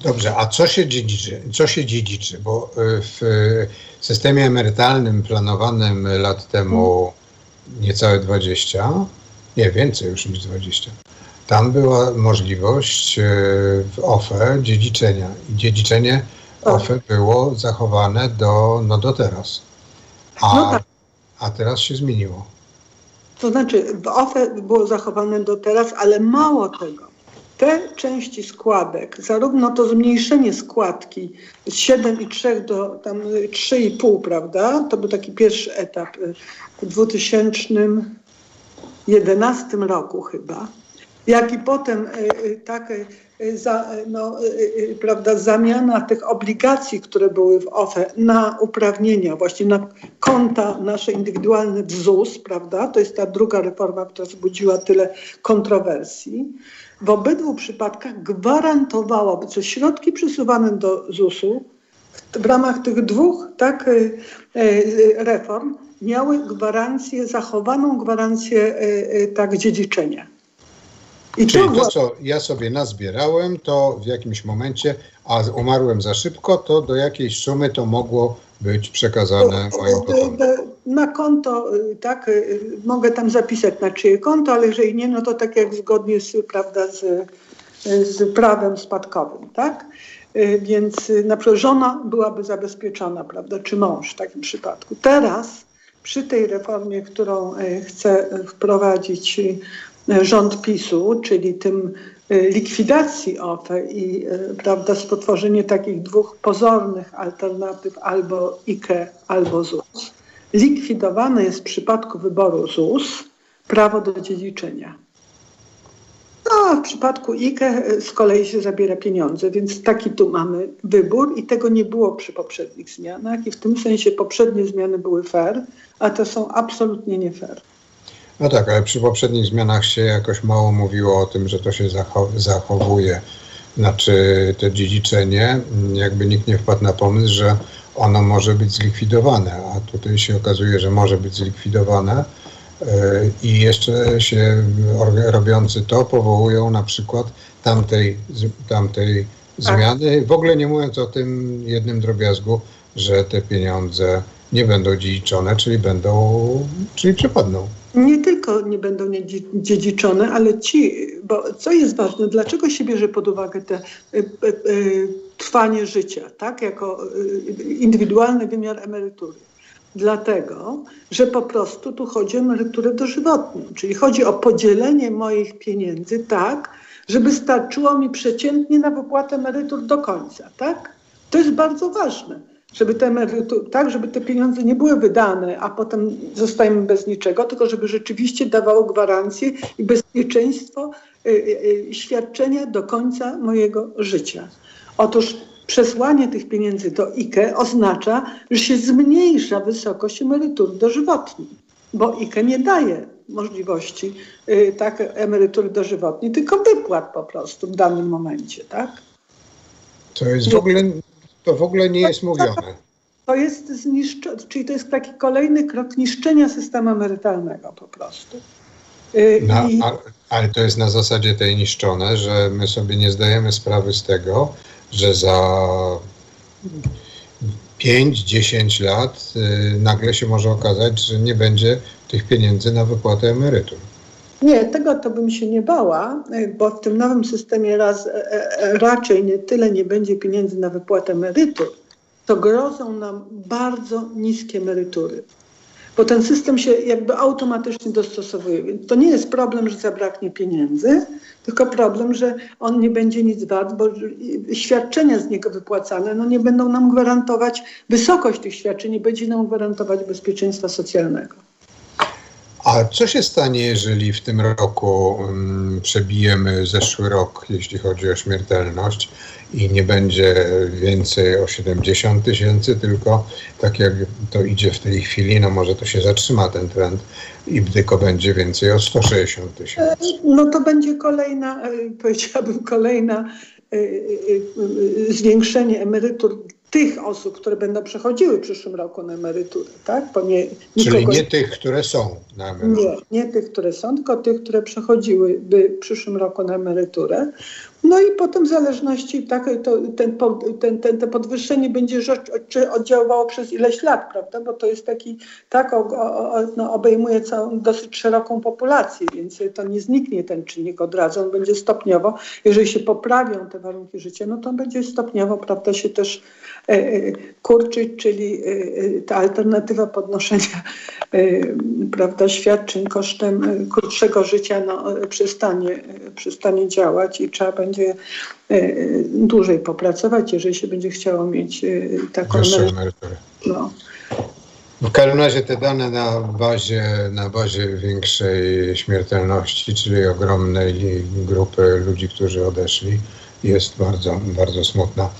Dobrze, a co się dziedziczy? Co się dziedziczy? Bo y, w systemie emerytalnym planowanym lat temu niecałe 20, nie więcej już niż 20, tam była możliwość y, w OFE dziedziczenia. I dziedziczenie tak. OFE było zachowane do, no do teraz. A, no tak. A teraz się zmieniło. To znaczy, OFE było zachowane do teraz, ale mało tego te części składek, zarówno to zmniejszenie składki z 7,3 do tam 3,5, prawda? To był taki pierwszy etap y, w 2011 roku chyba. Jak i potem y, y, tak, za, no, prawda, zamiana tych obligacji, które były w OFE na uprawnienia, właśnie na konta nasze indywidualne w ZUS, prawda? To jest ta druga reforma, która wzbudziła tyle kontrowersji w obydwu przypadkach gwarantowałaby, że środki przesuwane do ZUS-u w ramach tych dwóch tak, reform miały gwarancję, zachowaną gwarancję tak dziedziczenia. I Czyli to, co ja sobie nazbierałem, to w jakimś momencie, a umarłem za szybko, to do jakiejś sumy to mogło być przekazane moim potomkom. Na konto, y, tak, y, mogę tam zapisać na czyje konto, ale jeżeli nie, no to tak jak zgodnie z, prawda, z, z prawem spadkowym, tak? Y, więc na przykład żona byłaby zabezpieczona, prawda, czy mąż w takim przypadku. Teraz przy tej reformie, którą chce wprowadzić rząd PiSu, czyli tym y, likwidacji OFE i y, prawda, stworzenie takich dwóch pozornych alternatyw albo IKE, albo ZUS. Likwidowane jest w przypadku wyboru ZUS prawo do dziedziczenia. No, a w przypadku IKE y, z kolei się zabiera pieniądze, więc taki tu mamy wybór i tego nie było przy poprzednich zmianach i w tym sensie poprzednie zmiany były fair, a te są absolutnie nie fair. No tak, ale przy poprzednich zmianach się jakoś mało mówiło o tym, że to się zachowuje. Znaczy to dziedziczenie, jakby nikt nie wpadł na pomysł, że ono może być zlikwidowane, a tutaj się okazuje, że może być zlikwidowane. E, i jeszcze się robiący to powołują na przykład tamtej, tamtej zmiany, w ogóle nie mówiąc o tym jednym drobiazgu, że te pieniądze nie będą dziedziczone, czyli będą, czyli przepadną nie tylko nie będą dziedziczone, ale ci, bo co jest ważne, dlaczego się bierze pod uwagę te y, y, y, trwanie życia, tak, jako indywidualny wymiar emerytury? Dlatego, że po prostu tu chodzi o emeryturę dożywotnią, czyli chodzi o podzielenie moich pieniędzy tak, żeby starczyło mi przeciętnie na wypłatę emerytur do końca, tak? To jest bardzo ważne żeby te tak, żeby te pieniądze nie były wydane, a potem zostajemy bez niczego, tylko żeby rzeczywiście dawało gwarancję i bezpieczeństwo y, y, y, świadczenia do końca mojego życia. Otóż przesłanie tych pieniędzy do IKE oznacza, że się zmniejsza wysokość emerytur dożywotniej, bo IKE nie daje możliwości tak, emerytury dożywotniej, tylko wypłat po prostu w danym momencie, tak? To jest w ogóle to w ogóle nie jest mówione. To jest zniszczone, czyli to jest taki kolejny krok niszczenia systemu emerytalnego po prostu. Y, ale to jest na zasadzie tej niszczone, że my sobie nie zdajemy sprawy z tego, że za 5-10 lat y, nagle się może okazać, że nie będzie tych pieniędzy na wypłatę emerytur. Nie, tego to bym się nie bała, e, bo w tym nowym systemie raz, e, e, raczej nie tyle nie będzie pieniędzy na wypłatę emerytur, to grozą nam bardzo niskie emerytury. Bo ten system się jakby automatycznie dostosowuje. Więc to nie jest problem, że zabraknie pieniędzy, tylko problem, że on nie będzie nic wart, bo świadczenia z niego wypłacane no nie będą nam gwarantować, wysokość tych świadczeń nie będzie nam gwarantować bezpieczeństwa socjalnego. A co się stanie, jeżeli w tym roku um, przebijemy zeszły rok, jeśli chodzi o śmiertelność i nie będzie więcej o 70 tysięcy, tylko tak jak to idzie w tej chwili, no może to się zatrzyma ten trend i tylko będzie więcej o 160 tysięcy. E, no to będzie kolejna, e, powiedziałabym, kolejna e, zwiększenie emerytur tych osób, które będą przechodziły w przyszłym roku na emeryturę, tak? Bo nie, nikogo... Czyli nie tych, które są na emeryturę. Nie, nie tych, które są, tylko tych, które przechodziłyby w przyszłym roku na emeryturę. No i potem w zależności, tak, to, ten, ten, ten, to podwyższenie będzie czy oddziaływało przez ileś lat, prawda? Bo to jest taki, tak, o, o, no, obejmuje całą dosyć szeroką populację, więc to nie zniknie ten czynnik od razu, on będzie stopniowo, jeżeli się poprawią te warunki życia, no to będzie stopniowo, prawda, się też kurczyć, czyli e, ta alternatywa podnoszenia, prawda, świadczeń kosztem krótszego życia, no, przestanie, przestanie działać i trzeba będzie e, dłużej popracować, jeżeli się będzie chciało mieć e, taką emeryturę. No. W każdym razie te dane na bazie, na bazie większej śmiertelności, czyli ogromnej grupy ludzi, którzy odeszli, jest bardzo, bardzo smutna.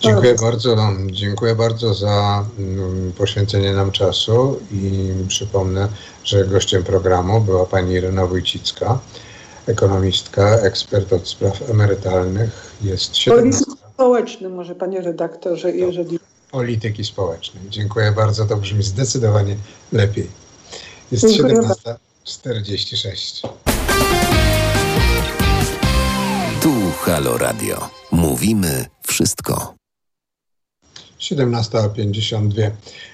Dziękuję bardzo, dziękuję bardzo za mm, poświęcenie nam czasu i przypomnę, że gościem programu była pani Irena Wójcicka ekonomistka, ekspert od spraw emerytalnych. Jest 17. Polityki społeczny może, panie redaktorze, to, jeżeli... Polityki społecznej. Dziękuję bardzo, to brzmi zdecydowanie lepiej. Jest 17.46. Tu Halo Radio. Mówimy wszystko. 17.52.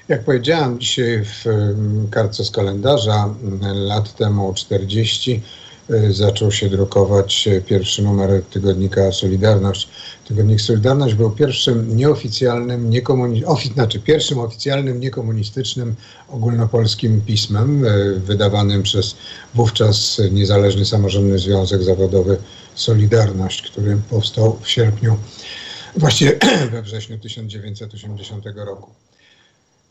Jak powiedziałem dzisiaj w kartce z kalendarza, lat temu 40 y, zaczął się drukować pierwszy numer tygodnika Solidarność. Tygodnik Solidarność był pierwszym nieoficjalnym, niekomuni- ofi- znaczy pierwszym oficjalnym, niekomunistycznym ogólnopolskim pismem y, wydawanym przez wówczas niezależny samorządny związek zawodowy Solidarność, który powstał w sierpniu właściwie we wrześniu 1980 roku.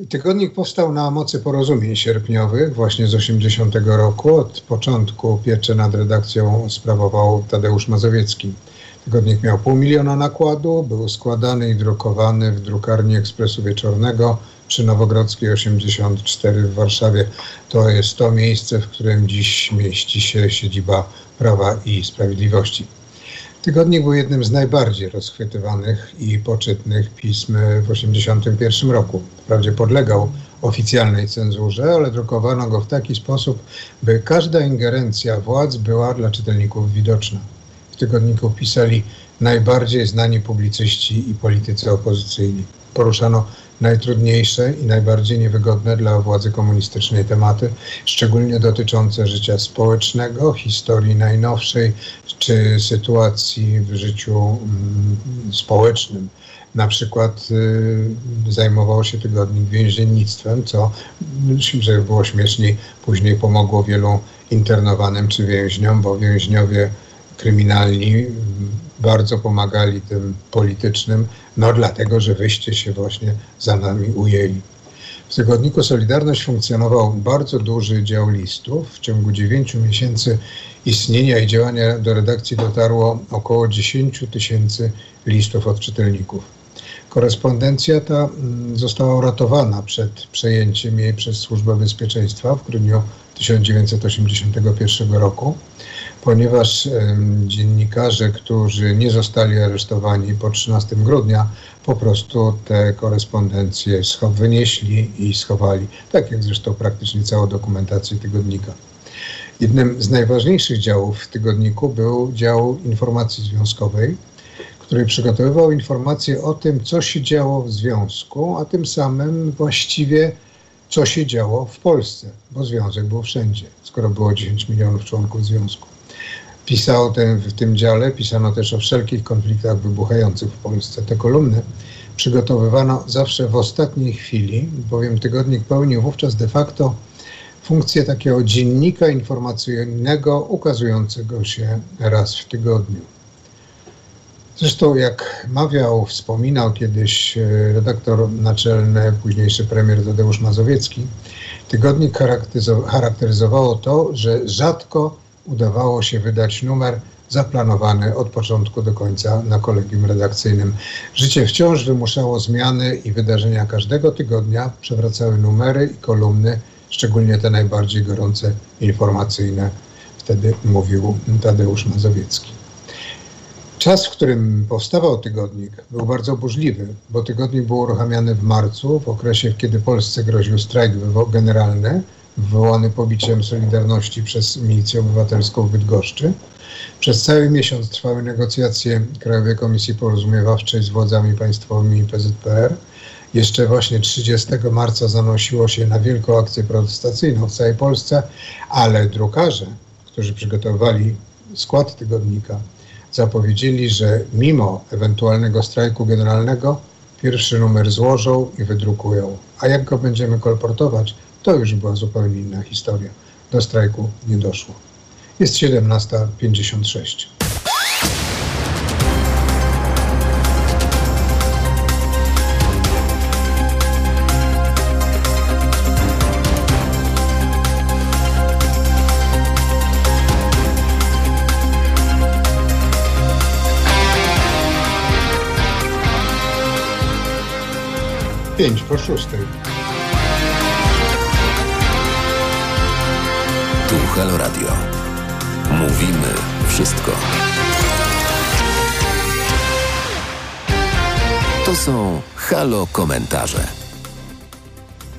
Tygodnik powstał na mocy porozumień sierpniowych właśnie z 80 roku. Od początku pieczę nad redakcją sprawował Tadeusz Mazowiecki. Tygodnik miał pół miliona nakładu, był składany i drukowany w drukarni Ekspresu Wieczornego przy Nowogrodzkiej 84 w Warszawie. To jest to miejsce, w którym dziś mieści się siedziba Prawa i Sprawiedliwości. Tygodnik był jednym z najbardziej rozchwytywanych i poczytnych pism w 1981 roku. Wprawdzie podlegał oficjalnej cenzurze, ale drukowano go w taki sposób, by każda ingerencja władz była dla czytelników widoczna. W tygodniku pisali najbardziej znani publicyści i politycy opozycyjni. Poruszano najtrudniejsze i najbardziej niewygodne dla władzy komunistycznej tematy, szczególnie dotyczące życia społecznego, historii najnowszej czy sytuacji w życiu mm, społecznym. Na przykład y, zajmował się tygodnik więziennictwem, co, żeby było śmieszniej, później pomogło wielu internowanym czy więźniom, bo więźniowie kryminalni bardzo pomagali tym politycznym, no dlatego, że wyście się właśnie za nami ujęli. W tygodniku Solidarność funkcjonował bardzo duży dział listów. W ciągu 9 miesięcy istnienia i działania do redakcji dotarło około 10 tysięcy listów od czytelników. Korespondencja ta mm, została uratowana przed przejęciem jej przez Służbę Bezpieczeństwa w grudniu 1981 roku ponieważ dziennikarze, którzy nie zostali aresztowani po 13 grudnia, po prostu te korespondencje wynieśli i schowali, tak jak zresztą praktycznie cała dokumentacja tygodnika. Jednym z najważniejszych działów w tygodniku był dział informacji związkowej, który przygotowywał informacje o tym, co się działo w związku, a tym samym właściwie co się działo w Polsce, bo związek był wszędzie, skoro było 10 milionów członków związku pisał ten, w tym dziale, pisano też o wszelkich konfliktach wybuchających w Polsce. Te kolumny przygotowywano zawsze w ostatniej chwili, bowiem tygodnik pełnił wówczas de facto funkcję takiego dziennika informacyjnego ukazującego się raz w tygodniu. Zresztą, jak mawiał, wspominał kiedyś e, redaktor naczelny, późniejszy premier Tadeusz Mazowiecki, tygodnik charakteryzowało to, że rzadko udawało się wydać numer zaplanowany od początku do końca na kolegium redakcyjnym. Życie wciąż wymuszało zmiany i wydarzenia każdego tygodnia przewracały numery i kolumny, szczególnie te najbardziej gorące informacyjne. Wtedy mówił Tadeusz Mazowiecki. Czas, w którym powstawał tygodnik, był bardzo burzliwy, bo tygodnik był uruchamiany w marcu, w okresie, kiedy Polsce groził strajk generalny, wywołany pobiciem Solidarności przez Milicję Obywatelską w Bydgoszczy. Przez cały miesiąc trwały negocjacje Krajowej Komisji Porozumiewawczej z władzami państwowymi PZPR. Jeszcze właśnie 30 marca zanosiło się na wielką akcję protestacyjną w całej Polsce, ale drukarze, którzy przygotowywali skład tygodnika, zapowiedzieli, że mimo ewentualnego strajku generalnego pierwszy numer złożą i wydrukują. A jak go będziemy kolportować, to już była zupełnie inna historia. Do strajku nie doszło. Jest 17.56. Pięć po szóstej. Halo Radio. Mówimy wszystko. To są Halo komentarze.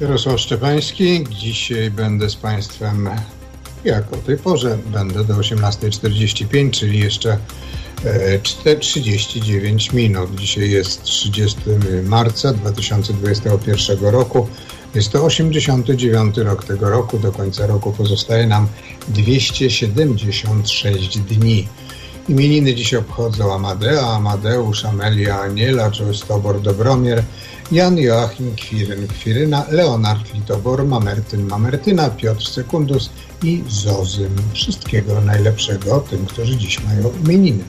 Jarosław Szczepański. Dzisiaj będę z Państwem jak o tej porze będę do 18.45, czyli jeszcze 39 minut. Dzisiaj jest 30 marca 2021 roku. Jest to 89 rok tego roku. Do końca roku pozostaje nam 276 dni. Imieniny dziś obchodzą Amadea, Amadeusz, Amelia, Aniela, Częstobor, Dobromir, Jan Joachim Kwiryn, Kwiryna, Leonard Litobor, Mamertyn, Mamertyna, Piotr Sekundus i Zozym. Wszystkiego najlepszego tym, którzy dziś mają imieniny.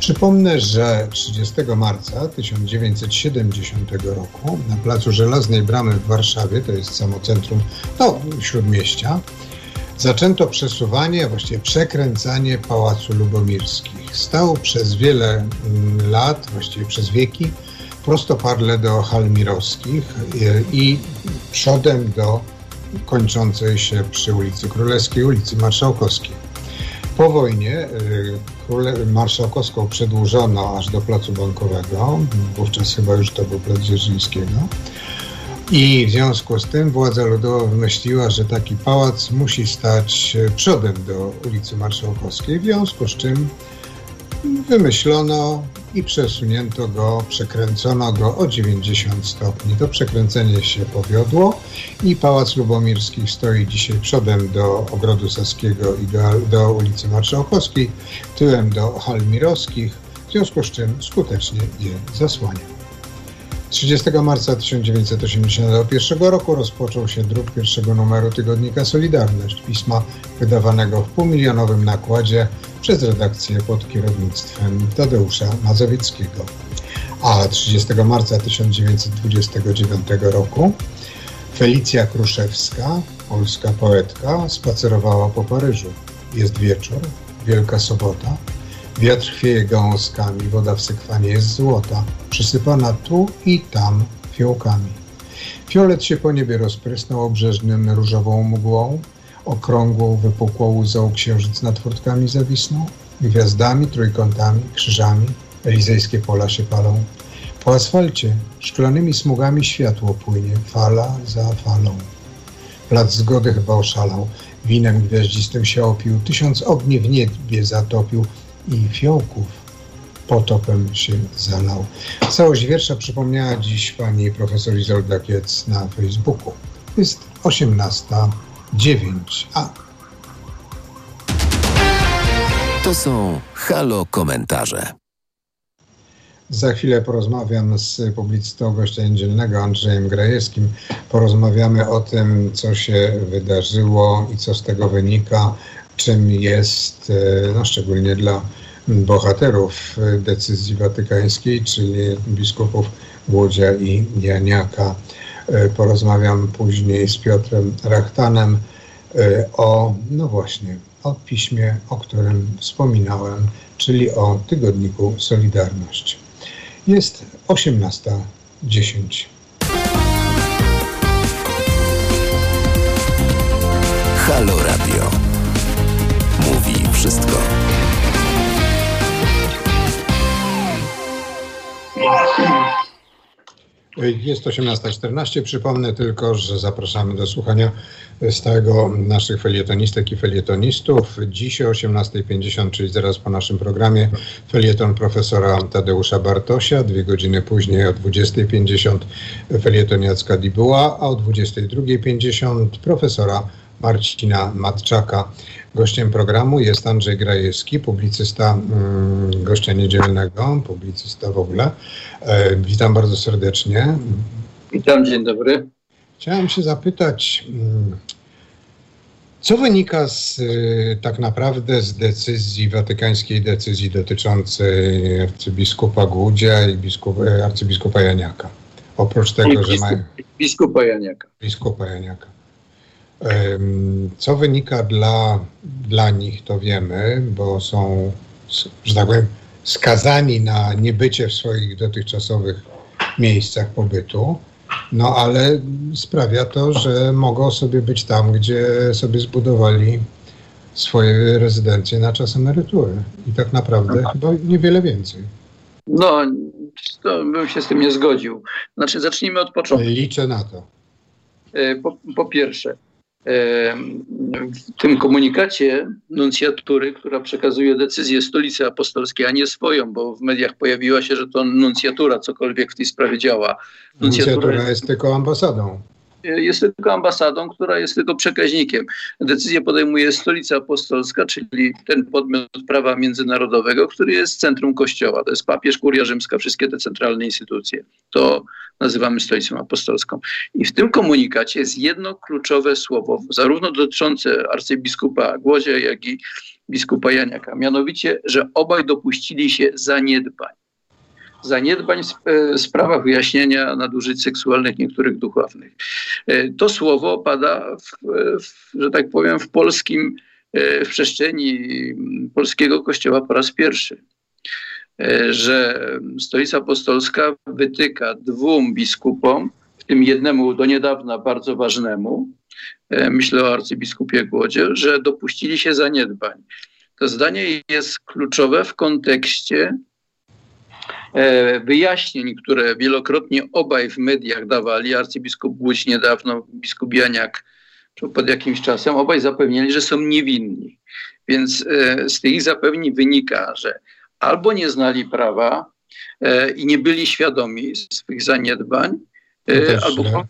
Przypomnę, że 30 marca 1970 roku na placu Żelaznej Bramy w Warszawie, to jest samo centrum no, śródmieścia, zaczęto przesuwanie, a właściwie przekręcanie Pałacu Lubomirskich. Stał przez wiele mm, lat, właściwie przez wieki, prostopadle do hal mirowskich i przodem do kończącej się przy ulicy Królewskiej, ulicy Marszałkowskiej. Po wojnie y, marszałkowską przedłużono aż do Placu Bankowego, wówczas chyba już to był Plac Dzierżyńskiego. I w związku z tym władza ludowa wymyśliła, że taki pałac musi stać przodem do ulicy Marszałkowskiej, w związku z czym wymyślono i przesunięto go, przekręcono go o 90 stopni. To przekręcenie się powiodło i Pałac Lubomirski stoi dzisiaj przodem do Ogrodu Saskiego i do, do ulicy Marszałkowskiej, tyłem do hal mirowskich, w związku z czym skutecznie je zasłania. 30 marca 1981 roku rozpoczął się druk pierwszego numeru tygodnika Solidarność, pisma wydawanego w półmilionowym nakładzie przez redakcję pod kierownictwem Tadeusza Mazowieckiego. A 30 marca 1929 roku Felicja Kruszewska, polska poetka, spacerowała po Paryżu. Jest wieczór, Wielka Sobota, Wiatr chwieje gałązkami, woda w sekwanie jest złota, przysypana tu i tam fiołkami. Fiolet się po niebie rozprysnął obrzeżnym różową mgłą, okrągłą, wypukłą łzą księżyc nad furtkami zawisnął, gwiazdami, trójkątami, krzyżami, elizejskie pola się palą. Po asfalcie szklanymi smugami światło płynie, fala za falą. Plac zgody chyba oszalał, winem gwiaździstym się opił, tysiąc ogni w niebie zatopił, i fiołków potopem się zalał. Całość wiersza przypomniała dziś pani profesor Izolda Kiec na Facebooku. Jest 18.09. To są halo komentarze. Za chwilę porozmawiam z publicystą gościa niedzielnego Andrzejem Grajewskim. Porozmawiamy o tym, co się wydarzyło i co z tego wynika czym jest, e, no szczególnie dla bohaterów decyzji watykańskiej, czyli biskupów Łodzia i Janiaka. E, porozmawiam później z Piotrem Rachtanem e, o, no właśnie, o piśmie, o którym wspominałem, czyli o tygodniku Solidarność. Jest 18.10. Halo Radio Jest 18.14. Przypomnę tylko, że zapraszamy do słuchania stałego naszych felietonistek i felietonistów. Dziś o 18.50, czyli zaraz po naszym programie, felieton profesora Tadeusza Bartosia. Dwie godziny później o 20.50 felieton Jacka Dibuła, a o 22.50 profesora Marcina Matczaka. Gościem programu jest Andrzej Grajewski, publicysta mm, gościa niedzielnego, publicysta w ogóle. E, witam bardzo serdecznie. Witam, dzień dobry. Chciałem się zapytać, mm, co wynika z, y, tak naprawdę z decyzji, watykańskiej decyzji dotyczącej arcybiskupa Głudzia i biskup, e, arcybiskupa Janiaka? Oprócz tego, że mają... Biskupa Janiaka. Biskupa Janiaka. Co wynika dla, dla nich, to wiemy, bo są, że tak powiem, skazani na niebycie w swoich dotychczasowych miejscach pobytu, no ale sprawia to, że mogą sobie być tam, gdzie sobie zbudowali swoje rezydencje na czas emerytury. I tak naprawdę no. chyba niewiele więcej. No, to bym się z tym nie zgodził. Znaczy, zacznijmy od początku. Liczę na to. E, po, po pierwsze, w tym komunikacie nuncjatury, która przekazuje decyzję stolicy apostolskiej, a nie swoją, bo w mediach pojawiła się, że to nuncjatura cokolwiek w tej sprawie działa. Nuncjatura, nuncjatura jest tylko ambasadą jest tylko ambasadą, która jest tylko przekaźnikiem. Decyzję podejmuje Stolica Apostolska, czyli ten podmiot prawa międzynarodowego, który jest centrum Kościoła. To jest papież, kuria rzymska, wszystkie te centralne instytucje. To nazywamy Stolicą Apostolską. I w tym komunikacie jest jedno kluczowe słowo, zarówno dotyczące arcybiskupa Głodzia, jak i biskupa Janiaka. Mianowicie, że obaj dopuścili się zaniedbań zaniedbań w e, sprawach wyjaśnienia nadużyć seksualnych niektórych duchownych. E, to słowo pada, w, w, że tak powiem, w polskim, e, w przestrzeni polskiego kościoła po raz pierwszy. Że Stolica Apostolska wytyka dwóm biskupom, w tym jednemu do niedawna bardzo ważnemu, myślę o arcybiskupie Głodzie, że dopuścili się zaniedbań. To zdanie jest kluczowe w kontekście wyjaśnień, które wielokrotnie obaj w mediach dawali, arcybiskup Głódź niedawno, biskup Janiak pod jakimś czasem, obaj zapewniali, że są niewinni. Więc e, z tych zapewnień wynika, że albo nie znali prawa e, i nie byli świadomi swych zaniedbań, albo,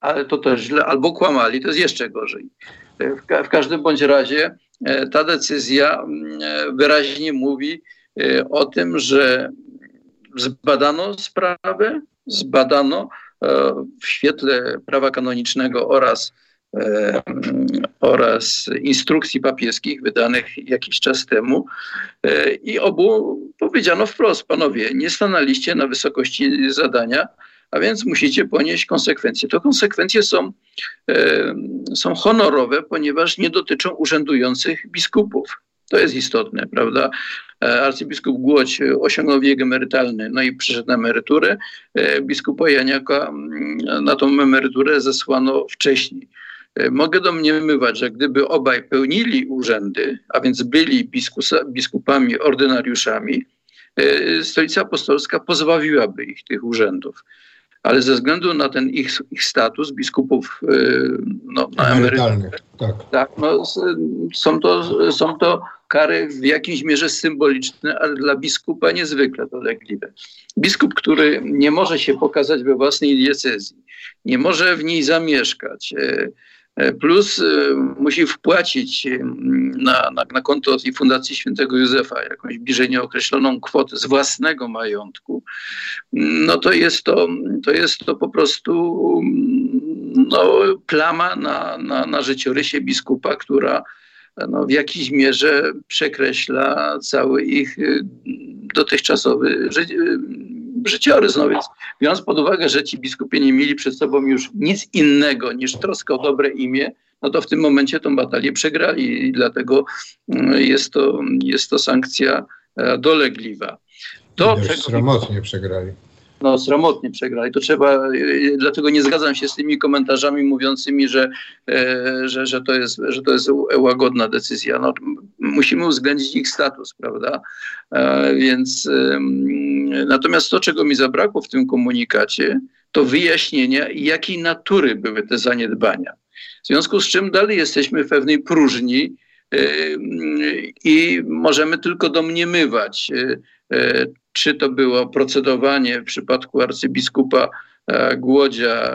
ale to też źle, albo kłamali, to jest jeszcze gorzej. W, ka w każdym bądź razie ta decyzja mm, wyraźnie mówi o tym, że zbadano sprawę, zbadano e, w świetle prawa kanonicznego oraz, e, oraz instrukcji papieskich wydanych jakiś czas temu e, i obu powiedziano wprost, panowie, nie stanęliście na wysokości zadania, a więc musicie ponieść konsekwencje. To konsekwencje są, są honorowe, ponieważ nie dotyczą urzędujących biskupów. To jest istotne, prawda? E, arcybiskup Głódź osiągnął wiek emerytalny, no i przyszedł na emeryturę. E, biskupa Janiaka mm, na tą emeryturę zesłano wcześniej. E, mogę domniemywać, że gdyby obaj pełnili urzędy, a więc byli biskusa, biskupami, ordynariuszami, Stolica Apostolska pozbawiłaby ich tych urzędów ale ze względu na ten ich, ich status biskupów no, na emerytalnych, tak. tak no, są, to, są to kary w jakiejś mierze symboliczne, ale dla biskupa niezwykle dolegliwe. Biskup, który nie może się pokazać we własnej diecezji, nie może w niej zamieszkać, e, plus e, musi wpłacić na, na, na konto tej Fundacji Świętego Józefa jakąś bliżej nieokreśloną kwotę z własnego majątku, no to jest to, to, jest to po prostu no, plama na, na, na życiorysie biskupa, która no, w jakiejś mierze przekreśla cały ich dotychczasowy ży życiorys. No więc biorąc pod uwagę, że ci biskupie nie mieli przed sobą już nic innego niż troskę o dobre imię, no to w tym momencie tą batalię przegrali i dlatego y, jest to, jest to sankcja e, dolegliwa. To, czego... Sromotnie przegrali no, sromotnie przegrali. To trzeba, dlatego nie zgadzam się z tymi komentarzami mówiącymi, że, e, że, że, to, jest, że to jest łagodna decyzja. No, musimy uwzględnić ich status, prawda? E, więc natomiast to, czego mi zabrakło w tym komunikacie, to wyjaśnienia, jakiej natury były te zaniedbania. W związku z czym dalej jesteśmy w pewnej próżni e, i możemy tylko domniemywać, czy to było procedowanie w przypadku arcybiskupa e, Głodzia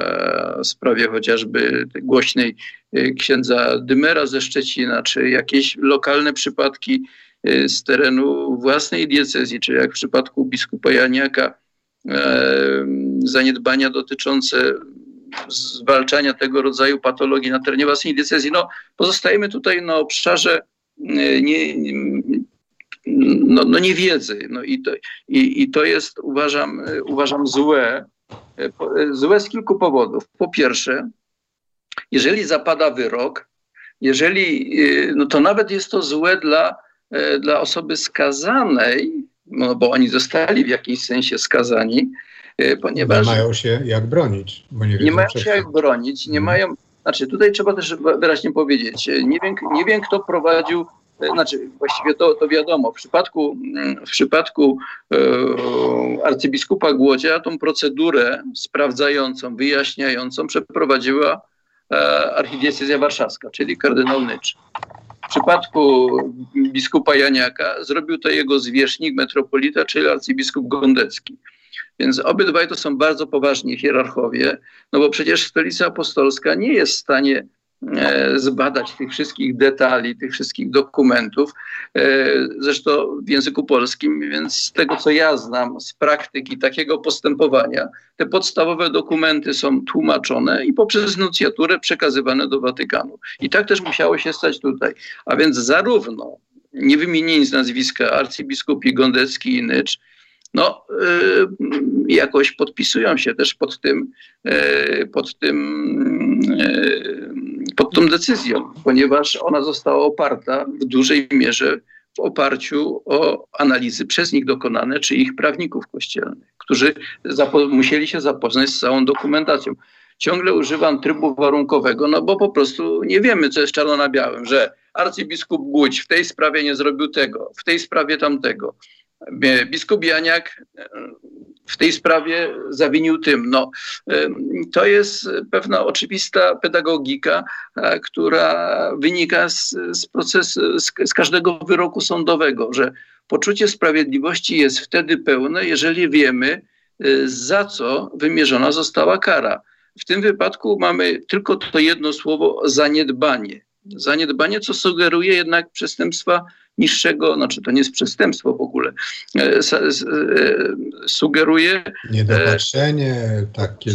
w sprawie chociażby głośnej e, księdza Dymera ze Szczecina, czy jakieś lokalne przypadki e, z terenu własnej diecezji, czy jak w przypadku biskupa Janiaka zaniedbania dotyczące zwalczania tego rodzaju patologii na terenie własnej diecezji. No, pozostajemy tutaj na obszarze nie, no, no niewiedzy. No i, to, i, I to jest, uważam, uważam złe. Złe z kilku powodów. Po pierwsze, jeżeli zapada wyrok, jeżeli, no to nawet jest to złe dla, dla osoby skazanej, no bo oni zostali w jakimś sensie skazani, ponieważ... Nie mają się jak bronić. Bo nie, nie mają się jak bronić, nie hmm. mają... Znaczy tutaj trzeba też wyraźnie powiedzieć, nie wiem, nie wiem kto prowadził znaczy właściwie to, to wiadomo, w przypadku, w przypadku e, arcybiskupa Głodzia tą procedurę sprawdzającą, wyjaśniającą przeprowadziła archidiecezja warszawska, czyli kardynał Nycz. W przypadku biskupa Janiaka zrobił to jego zwierzchnik, metropolita, czyli arcybiskup Gondecki. Więc obydwaj to są bardzo poważni hierarchowie, no bo przecież stolica apostolska nie jest w stanie e, zbadać tych wszystkich detali, tych wszystkich dokumentów, e, zresztą w języku polskim, więc z tego co ja znam z praktyki takiego postępowania, te podstawowe dokumenty są tłumaczone i poprzez nuncjaturę przekazywane do Watykanu. I tak też musiało się stać tutaj. A więc zarówno nie wymienieni z nazwiska arcybiskupi Gondecki i Nycz, no, y, jakoś podpisują się też pod tym, y, pod tym, y, pod tą decyzją, ponieważ ona została oparta w dużej mierze w oparciu o analizy przez nich dokonane, czy ich prawników kościelnych, którzy musieli się zapoznać z całą dokumentacją. Ciągle używam trybu warunkowego, no bo po prostu nie wiemy, co jest czarno na białym, że arcybiskup Głódź w tej sprawie nie zrobił tego, w tej sprawie tamtego. Biskup Janiak e, w tej sprawie zawinił tym. No, e, to jest pewna oczywista pedagogika, e, która wynika z, z procesu, z, z każdego wyroku sądowego, że poczucie sprawiedliwości jest wtedy pełne, jeżeli wiemy, za co wymierzona została kara. W tym wypadku mamy tylko to jedno słowo zaniedbanie. Zaniedbanie, co sugeruje jednak przestępstwa niższego, znaczy to nie jest przestępstwo w ogóle, e, e, sugeruje... Niedopatrzenie, takie...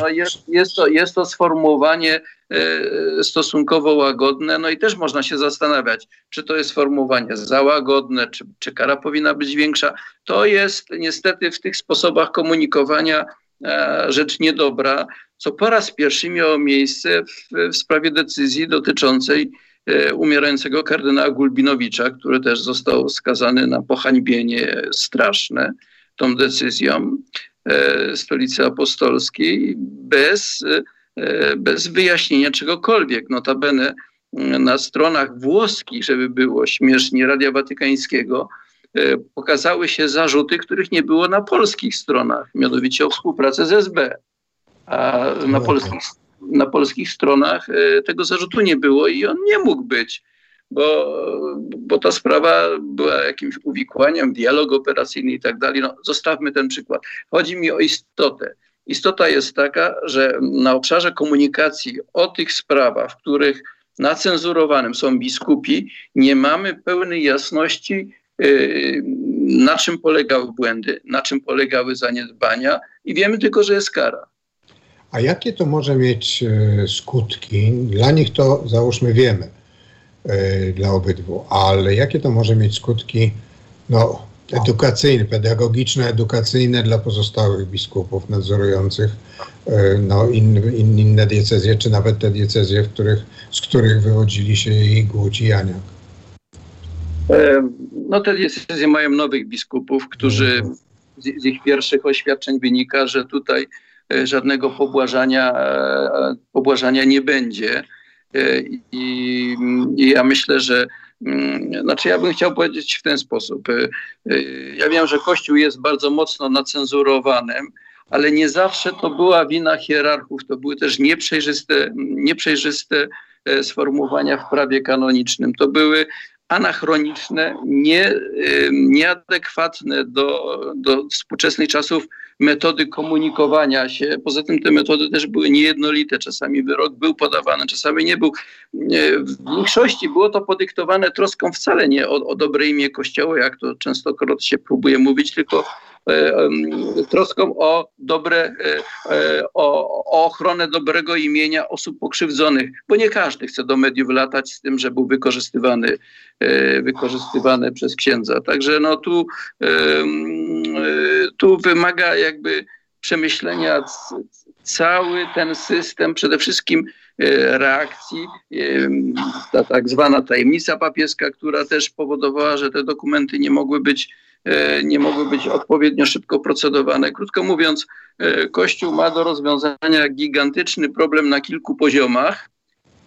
No jest, jest, to, jest to sformułowanie e, stosunkowo łagodne, no i też można się zastanawiać, czy to jest sformułowanie za łagodne, czy, czy kara powinna być większa. To jest niestety w tych sposobach komunikowania rzecz niedobra, co po raz pierwszy miało miejsce w, w sprawie decyzji dotyczącej E, umierającego kardynała Gulbinowicza, który też został skazany na pohańbienie straszne tą decyzją e, stolicy apostolskiej bez, e, bez wyjaśnienia czegokolwiek. Notabene na stronach włoskich, żeby było śmiesznie, Radia Watykańskiego, pokazały się zarzuty, których nie było na polskich stronach, mianowicie o współpracę z SB. A na polskich na polskich stronach e, tego zarzutu nie było i on nie mógł być, bo, bo ta sprawa była jakimś uwikłaniem, dialog operacyjny i tak dalej. No, zostawmy ten przykład. Chodzi mi o istotę. Istota jest taka, że na obszarze komunikacji o tych sprawach, w których nacenzurowanym są biskupi, nie mamy pełnej jasności, e, na czym polegały błędy, na czym polegały zaniedbania i wiemy tylko, że jest kara. A jakie to może mieć e, skutki? Dla nich to załóżmy wiemy, e, dla obydwu, ale jakie to może mieć skutki no, edukacyjne, pedagogiczne, edukacyjne dla pozostałych biskupów nadzorujących e, no, in, in, inne diecezje, czy nawet te diecezje, w których, z których wychodzili się i Głódź i Janiak? No te diecezje mają nowych biskupów, którzy mhm. z, ich pierwszych oświadczeń wynika, że tutaj żadnego pobłażania, e, pobłażania nie będzie. E, I, I, ja myślę, że mm, znaczy ja bym chciał powiedzieć w ten sposób. Ja wiem, że Kościół jest bardzo mocno nacenzurowanym, ale nie zawsze to była wina hierarchów, to były też nieprzejrzyste, nieprzejrzyste sformułowania w prawie kanonicznym. To były anachroniczne, nie, nieadekwatne do, do współczesnych czasów metody komunikowania się. Poza tym te metody też były niejednolite. Czasami wyrok był podawany, czasami nie był. W większości było to podyktowane troską wcale nie o, o dobre imię Kościoła, jak to częstokroć się próbuje mówić, tylko E, troską o dobre, e, e, o, o ochronę dobrego imienia osób pokrzywdzonych, bo nie każdy chce do mediów latać z tym, że był wykorzystywany, wykorzystywany przez księdza. Także no tu, tu wymaga jakby przemyślenia cały ten system, przede wszystkim reakcji, ta tak zwana tajemnica papieska, która też powodowała, że te dokumenty nie mogły być E, nie mogły być odpowiednio szybko procedowane. Krótko mówiąc, e, Kościół ma do rozwiązania gigantyczny problem na kilku poziomach,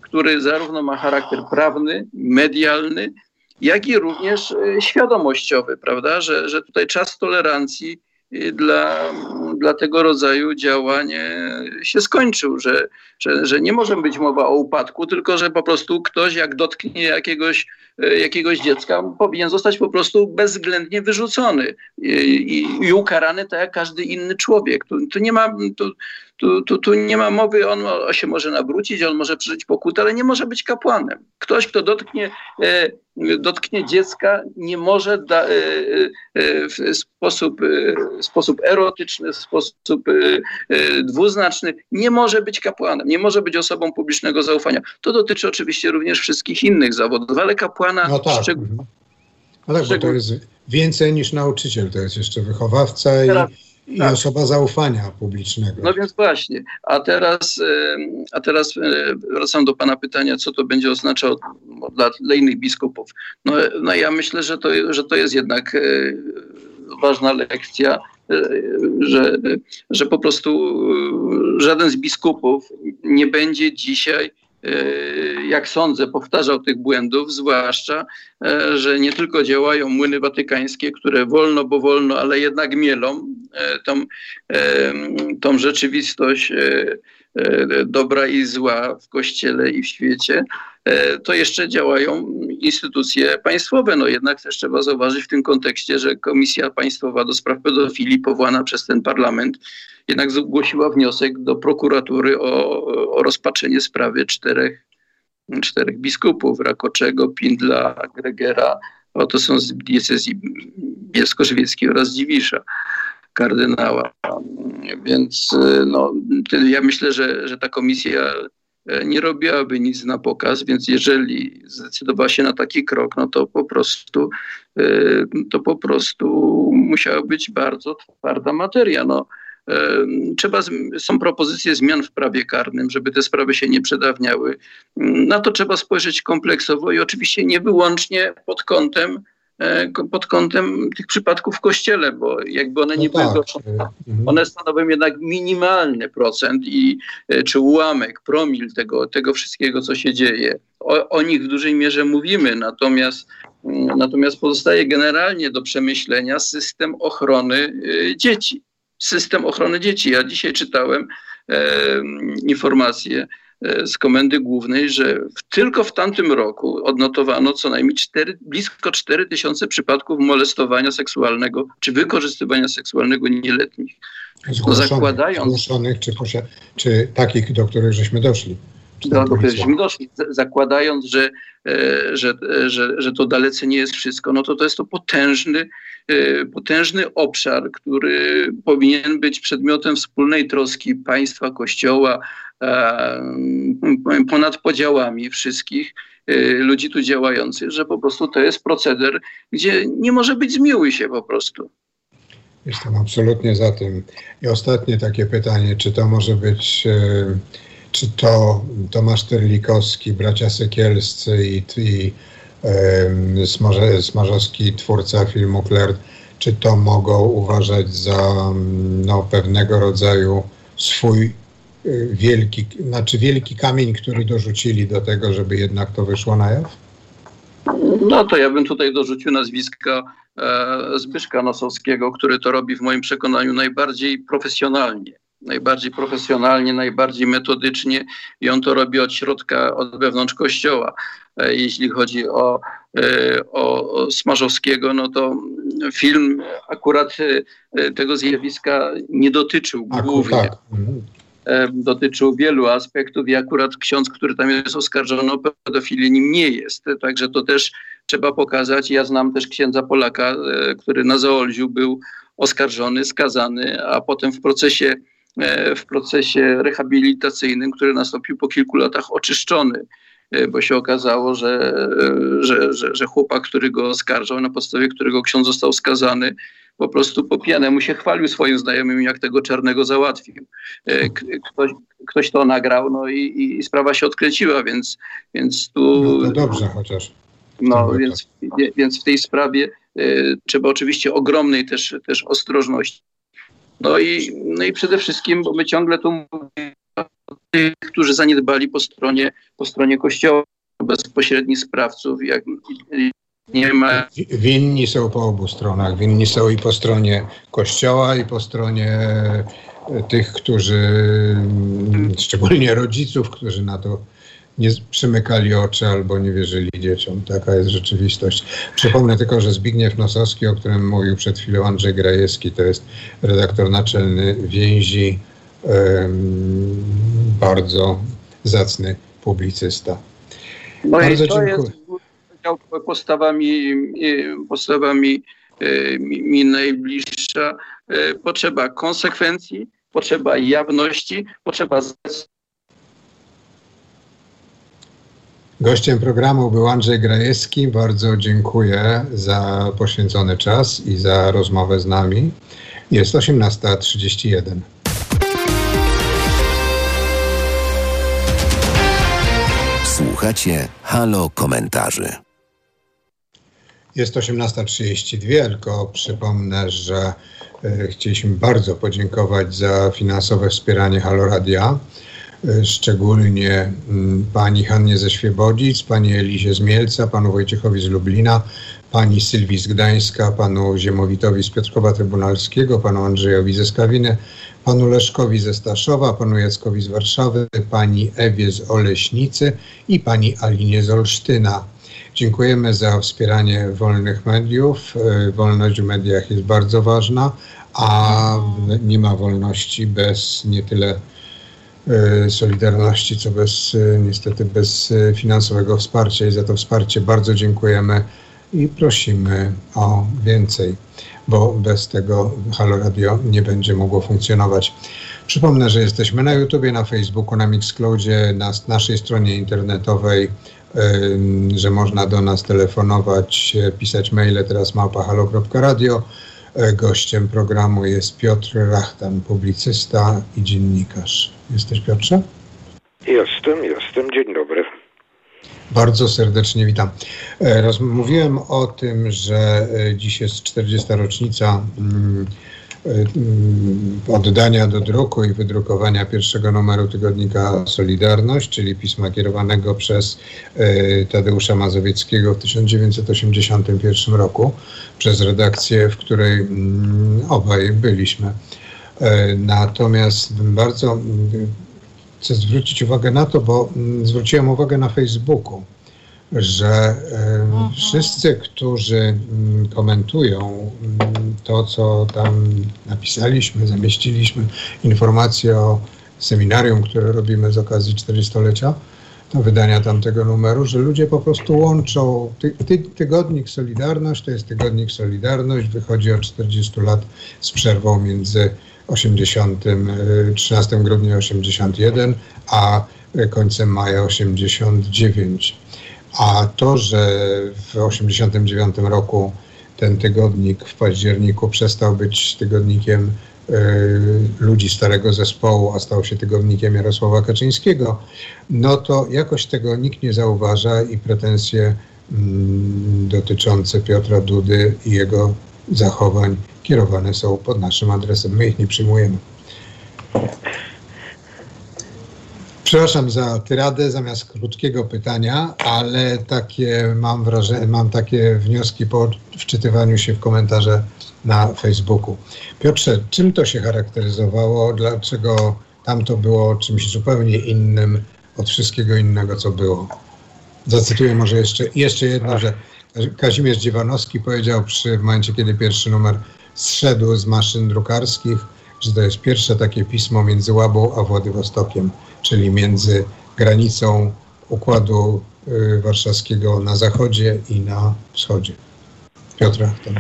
który zarówno ma charakter prawny, medialny, jak i również e, świadomościowy, prawda, że, że tutaj czas tolerancji dla, dla tego rodzaju działań się skończył, że, że, że nie może być mowa o upadku, tylko że po prostu ktoś jak dotknie jakiegoś, jakiegoś dziecka, powinien zostać po prostu bezwzględnie wyrzucony i, i, i ukarany tak jak każdy inny człowiek. Tu, tu nie ma... Tu, tu, tu, tu nie ma mowy, on się może nawrócić, on może przeżyć pokutę, ale nie może być kapłanem. Ktoś, kto dotknie, e, dotknie dziecka, nie może da, e, e, w sposób, e, sposób erotyczny, w sposób e, e, dwuznaczny, nie może być kapłanem, nie może być osobą publicznego zaufania. To dotyczy oczywiście również wszystkich innych zawodów, ale kapłana no tak. szczególnie. No tak, bo to jest więcej niż nauczyciel, to jest jeszcze wychowawca i i tak. osoba zaufania publicznego. No więc właśnie. A teraz, a teraz wracam do Pana pytania, co to będzie oznaczało dla, dla innych biskupów. No, no ja myślę, że to, że to jest jednak e, ważna lekcja, e, że, że po prostu e, żaden z biskupów nie będzie dzisiaj E, jak sądzę, powtarzał tych błędów, zwłaszcza, że nie tylko działają młyny watykańskie, które wolno, bo wolno, ale jednak mielą tą, tą rzeczywistość dobra i zła w kościele i w świecie, to jeszcze działają instytucje państwowe. No jednak też trzeba zauważyć w tym kontekście, że Komisja Państwowa do Spraw Pedofilii powołana przez ten parlament jednak zgłosiła wniosek do prokuratury o, o rozpatrzenie sprawy czterech, czterech biskupów, Rakoczego, Pindla, Gregera, to są z diecezji bielsko-żywieckiej oraz Dziwisza kardynała. Więc no, ja myślę, że, że ta komisja nie robiłaby nic na pokaz, więc jeżeli zdecydowała się na taki krok, no to po prostu to po prostu musiała być bardzo twarda materia. No, Trzeba, są propozycje zmian w prawie karnym, żeby te sprawy się nie przedawniały. Na to trzeba spojrzeć kompleksowo i oczywiście nie wyłącznie pod kątem e, pod kątem tych przypadków w kościele, bo jakby one nie no były, tak. Mhm. one stanowią jednak minimalny procent i e, czy ułamek, promil tego, tego wszystkiego, co się dzieje. O, o nich w dużej mierze mówimy, natomiast, natomiast pozostaje generalnie do przemyślenia system ochrony e, dzieci system ochrony dzieci. Ja dzisiaj czytałem e, informację e, z Komendy Głównej, że w, tylko w tamtym roku odnotowano co najmniej 4, blisko 4 tysiące przypadków molestowania seksualnego czy wykorzystywania seksualnego nieletnich. Zgłoszonych, zakładając, zgłoszonych czy, czy takich, do których żeśmy doszli. Do, do których żeśmy doszli, zakładając, że, e, że, że, że to dalece nie jest wszystko, no to to jest to potężny Y, potężny obszar, który powinien być przedmiotem wspólnej troski państwa, kościoła, e, ponad podziałami wszystkich y, ludzi tu działających, że po prostu to jest proceder, gdzie nie może być zmiłuj się po prostu. Jestem absolutnie za tym. I ostatnie takie pytanie, czy to może być, e, czy to Tomasz Terlikowski, bracia Sekielscy i, i Smarzowski, twórca filmu Klert, czy to mogą uważać za no, pewnego rodzaju swój wielki, znaczy wielki kamień, który dorzucili do tego, żeby jednak to wyszło na jaw? No to ja bym tutaj dorzucił nazwiska e, Zbyszka Nosowskiego, który to robi w moim przekonaniu najbardziej profesjonalnie najbardziej profesjonalnie, najbardziej metodycznie i on to robi od środka, od wewnątrz kościoła. E, jeśli chodzi o, e, o, o Smarzowskiego, no to film akurat tego zjawiska nie dotyczył głównie. Tak. Dotyczył wielu aspektów i akurat ksiądz, który tam jest oskarżony o pedofilię, nim nie jest. Także to też trzeba pokazać. Ja znam też księdza Polaka, który na Zaolziu był oskarżony, skazany, a potem w procesie E, w procesie rehabilitacyjnym, który nastąpił po kilku latach oczyszczony, e, bo się okazało, że, e, że, że, że chłopak, który go oskarżał, na podstawie którego ksiądz został skazany, po prostu po pijanemu się chwalił swoim znajomym, jak tego czarnego załatwił. Ktoś, ktoś to nagrał, no i, i, sprawa się odkręciła, więc, więc tu... No dobrze chociaż. No, więc, więc w tej sprawie y, trzeba oczywiście ogromnej też, też ostrożności no i, no i przede wszystkim, bo my ciągle tu mówimy o tych, którzy zaniedbali po stronie, po stronie Kościoła, bezpośrednich sprawców, jak Nie ma... Winni są po obu stronach. Winni są i po stronie Kościoła, i po stronie e, tych, którzy, mm, szczególnie rodziców, którzy na to nie przymykali oczy albo nie wierzyli dzieciom. Taka jest rzeczywistość. Przypomnę tylko, że Zbigniew Nosowski, o którym mówił przed chwilą Andrzej Grajewski, to jest redaktor naczelny więzi, bardzo zacny publicysta. No bardzo dziękuję. Jest postawami, postawami e, mi najbliższa e, potrzeba konsekwencji, potrzeba jawności, potrzeba Gościem programu był Andrzej Grajewski. Bardzo dziękuję za poświęcony czas i za rozmowę z nami. Jest 18.31. Słuchacie Halo Komentarzy. Jest 18.32, tylko przypomnę, że y, chcieliśmy bardzo podziękować za finansowe wspieranie Halo Radia. Y, szczególnie y, pani Hannie ze Świebodzic, pani Elizie z Mielca, panu Wojciechowi z Lublina, pani Sylwii z Gdańska, panu Ziemowitowi z Piotrkowa Trybunalskiego, panu Andrzejowi ze Skawiny, panu Leszkowi ze Staszowa, panu Jackowi z Warszawy, pani Ewie z Oleśnicy i pani Alinie z Olsztyna. Dziękujemy za wspieranie wolnych mediów. Y, wolność w mediach jest bardzo ważna, a nie ma wolności bez nie tyle y, Solidarności, co bez y, niestety bez finansowego wsparcia i za to wsparcie bardzo dziękujemy i prosimy o więcej bo bez tego Halo Radio nie będzie mogło funkcjonować. Przypomnę, że jesteśmy na YouTubie, na Facebooku, na Mixcloudzie, na naszej stronie internetowej, że można do nas telefonować, pisać maile, teraz małpahalo.radio. E, gościem programu jest Piotr Rachtan, publicysta i dziennikarz. Jesteś Piotrze? Jestem, jestem. Dzień dobry. Bardzo serdecznie witam. E, mówiłem o tym, że e, dziś jest 40. rocznica e, mm, oddania do druku i wydrukowania pierwszego numeru tygodnika Solidarność, czyli pisma kierowanego przez Tadeusza Mazowieckiego w 1981 roku, przez redakcję, w której mm, obaj byliśmy. Natomiast bardzo chcę zwrócić uwagę na to, bo mm, zwróciłem uwagę na Facebooku, że mhm. wszyscy, którzy mm, komentują mm, to, co tam napisaliśmy, zamieściliśmy, informacje o seminarium, które robimy z okazji 40-lecia, to wydania tamtego numeru, że ludzie po prostu łączą ty, ty, tygodnik Solidarność, to jest tygodnik Solidarność, wychodzi o 40 lat z przerwą między 80, 13 e, grudnia 81, a końcem maja 89. A to, że w 89 roku ten tygodnik w październiku przestał być tygodnikiem y, ludzi starego zespołu, a stał się tygodnikiem Jarosława Kaczyńskiego, no to jakoś tego nikt nie zauważa i pretensje y, dotyczące Piotra Dudy i jego zachowań kierowane są pod naszym adresem. My ich nie przyjmujemy. Przepraszam za tyradę zamiast krótkiego pytania, ale takie mam wrażenie, mam takie wnioski po wczytywaniu się w komentarze na Facebooku. Piotrze, czym to się charakteryzowało? Dlaczego tamto było czymś zupełnie innym od wszystkiego innego, co było? Zacytuję może jeszcze, jeszcze jedno, że Kazimierz Dziewanowski powiedział przy w momencie, kiedy pierwszy numer zszedł z maszyn drukarskich, że to jest pierwsze takie pismo między Łabą a Władywostokiem, czyli między granicą układu y, warszawskiego na zachodzie i na wschodzie. Piotra? Ten.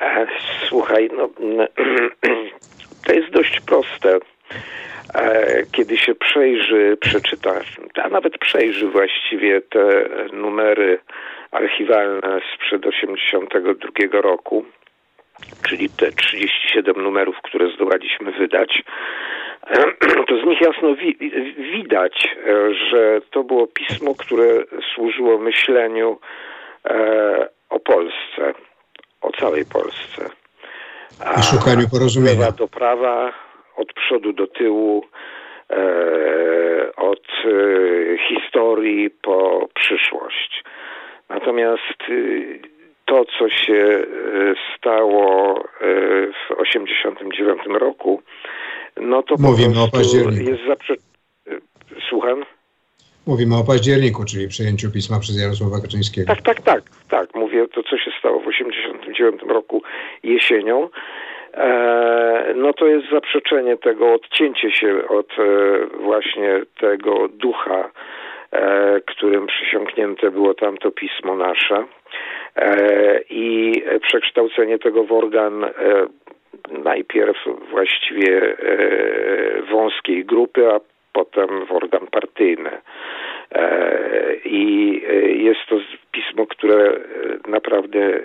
E, słuchaj, no, to jest dość proste. E, kiedy się przejrzy, przeczyta, a nawet przejrzy właściwie te numery archiwalne sprzed 1982 roku, czyli te 37 numerów, które zdołaliśmy wydać, to z nich jasno wi widać, że to było pismo, które służyło myśleniu e, o Polsce, o całej Polsce. A I szukaniu porozumienia. Prawa do prawa, od przodu do tyłu, e, od e, historii po przyszłość. Natomiast y, to, co się stało w 1989 roku, no to Mówimy o październiku. jest zaprze... Słucham? Mówimy o październiku, czyli przejęciu pisma przez Jarosława Kaczyńskiego. Tak, tak, tak, tak. Mówię to, co się stało w 1989 roku jesienią. E, no to jest zaprzeczenie tego, odcięcie się od e, właśnie tego ducha, e, którym przysiągnięte było tamto pismo nasze i przekształcenie tego w organ najpierw właściwie wąskiej grupy, a potem w organ partyjny. I jest to pismo, które naprawdę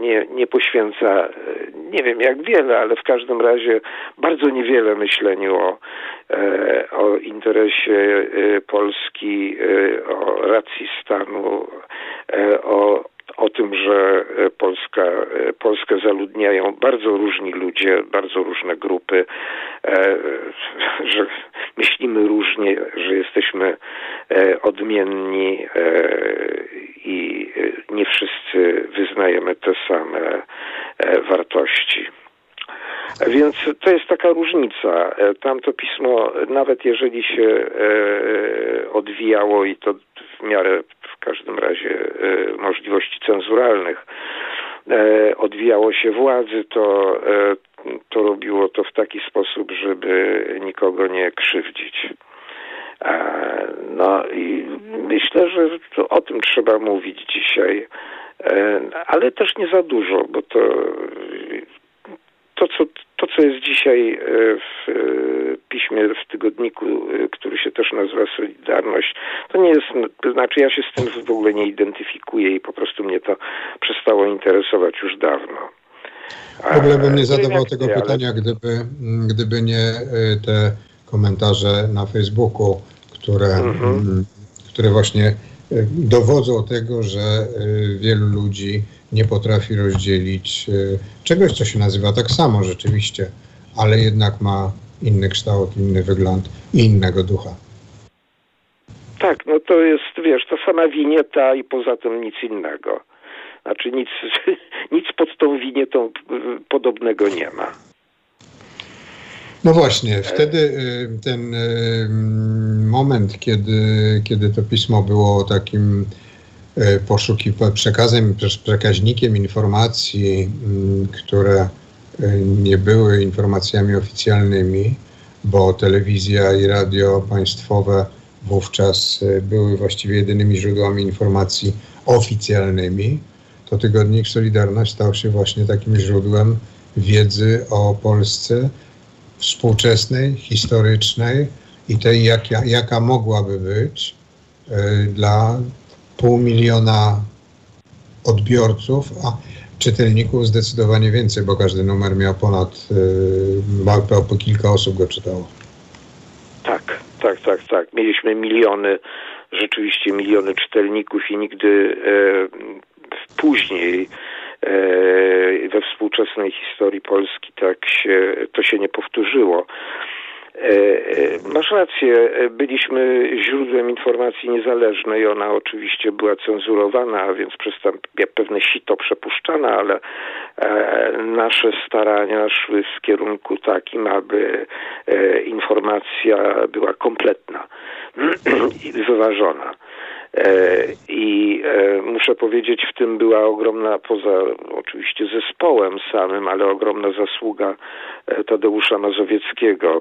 nie, nie poświęca, nie wiem jak wiele, ale w każdym razie bardzo niewiele myśleniu o, o interesie Polski, o racji stanu, o o tym, że Polska, Polskę zaludniają bardzo różni ludzie, bardzo różne grupy, że myślimy różnie, że jesteśmy odmienni i nie wszyscy wyznajemy te same wartości. Więc to jest taka różnica. Tamto pismo, nawet jeżeli się odwijało i to w miarę w każdym razie możliwości cenzuralnych, odwijało się władzy, to, to robiło to w taki sposób, żeby nikogo nie krzywdzić. No i myślę, że o tym trzeba mówić dzisiaj, ale też nie za dużo, bo to to, co, to, co jest dzisiaj w piśmie, w tygodniku, który się też nazywa Solidarność, to nie jest, to znaczy ja się z tym w ogóle nie identyfikuję i po prostu mnie to przestało interesować już dawno. W ogóle bym nie zadawał tego pytania, gdyby, gdyby nie te komentarze na Facebooku, które, mhm. które właśnie dowodzą tego, że wielu ludzi nie potrafi rozdzielić czegoś, co się nazywa tak samo rzeczywiście, ale jednak ma inny kształt, inny wygląd i innego ducha. Tak, no to jest, wiesz, to sama winieta i poza tym nic innego. Znaczy nic, nic pod tą winietą podobnego nie ma. No właśnie, wtedy ten moment, kiedy, kiedy to pismo było takim poszukiwa- przekazem, przekaźnikiem informacji, które nie były informacjami oficjalnymi, bo telewizja i radio państwowe wówczas były właściwie jedynymi źródłami informacji oficjalnymi, to tygodnik Solidarność stał się właśnie takim źródłem wiedzy o Polsce współczesnej, historycznej i tej, jaka, jaka mogłaby być dla pół miliona odbiorców, a czytelników zdecydowanie więcej, bo każdy numer miał ponad, y, po kilka osób go czytało. Tak, tak, tak, tak. Mieliśmy miliony, rzeczywiście miliony czytelników i nigdy e, później e, we współczesnej historii Polski tak się, to się nie powtórzyło. E, e, masz rację, byliśmy źródłem informacji niezależnej. Ona oczywiście była cenzurowana, a więc przez tam pewne sito przepuszczana, ale e, nasze starania szły w kierunku takim, aby informacja była kompletna i wyważona. I muszę powiedzieć, w tym była ogromna, poza oczywiście zespołem samym, ale ogromna zasługa Tadeusza Mazowieckiego,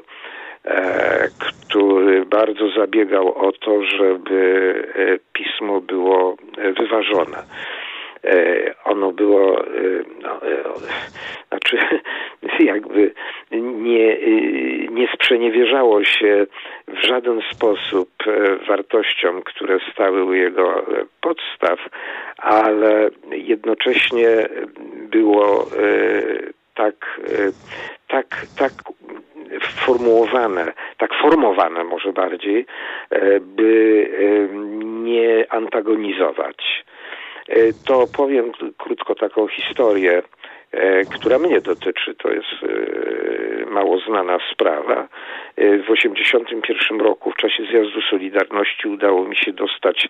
który bardzo zabiegał o to, żeby pismo było wyważone. Ono było, no, znaczy, jakby nie, nie sprzeniewierzało się w żaden sposób wartościom, które stały u jego podstaw, ale jednocześnie było tak, tak, tak formułowane, tak formowane może bardziej, by nie antagonizować. To powiem krótko taką historię. która mnie dotyczy. To jest mało znana sprawa. W 1981 roku w czasie zjazdu Solidarności udało mi się dostać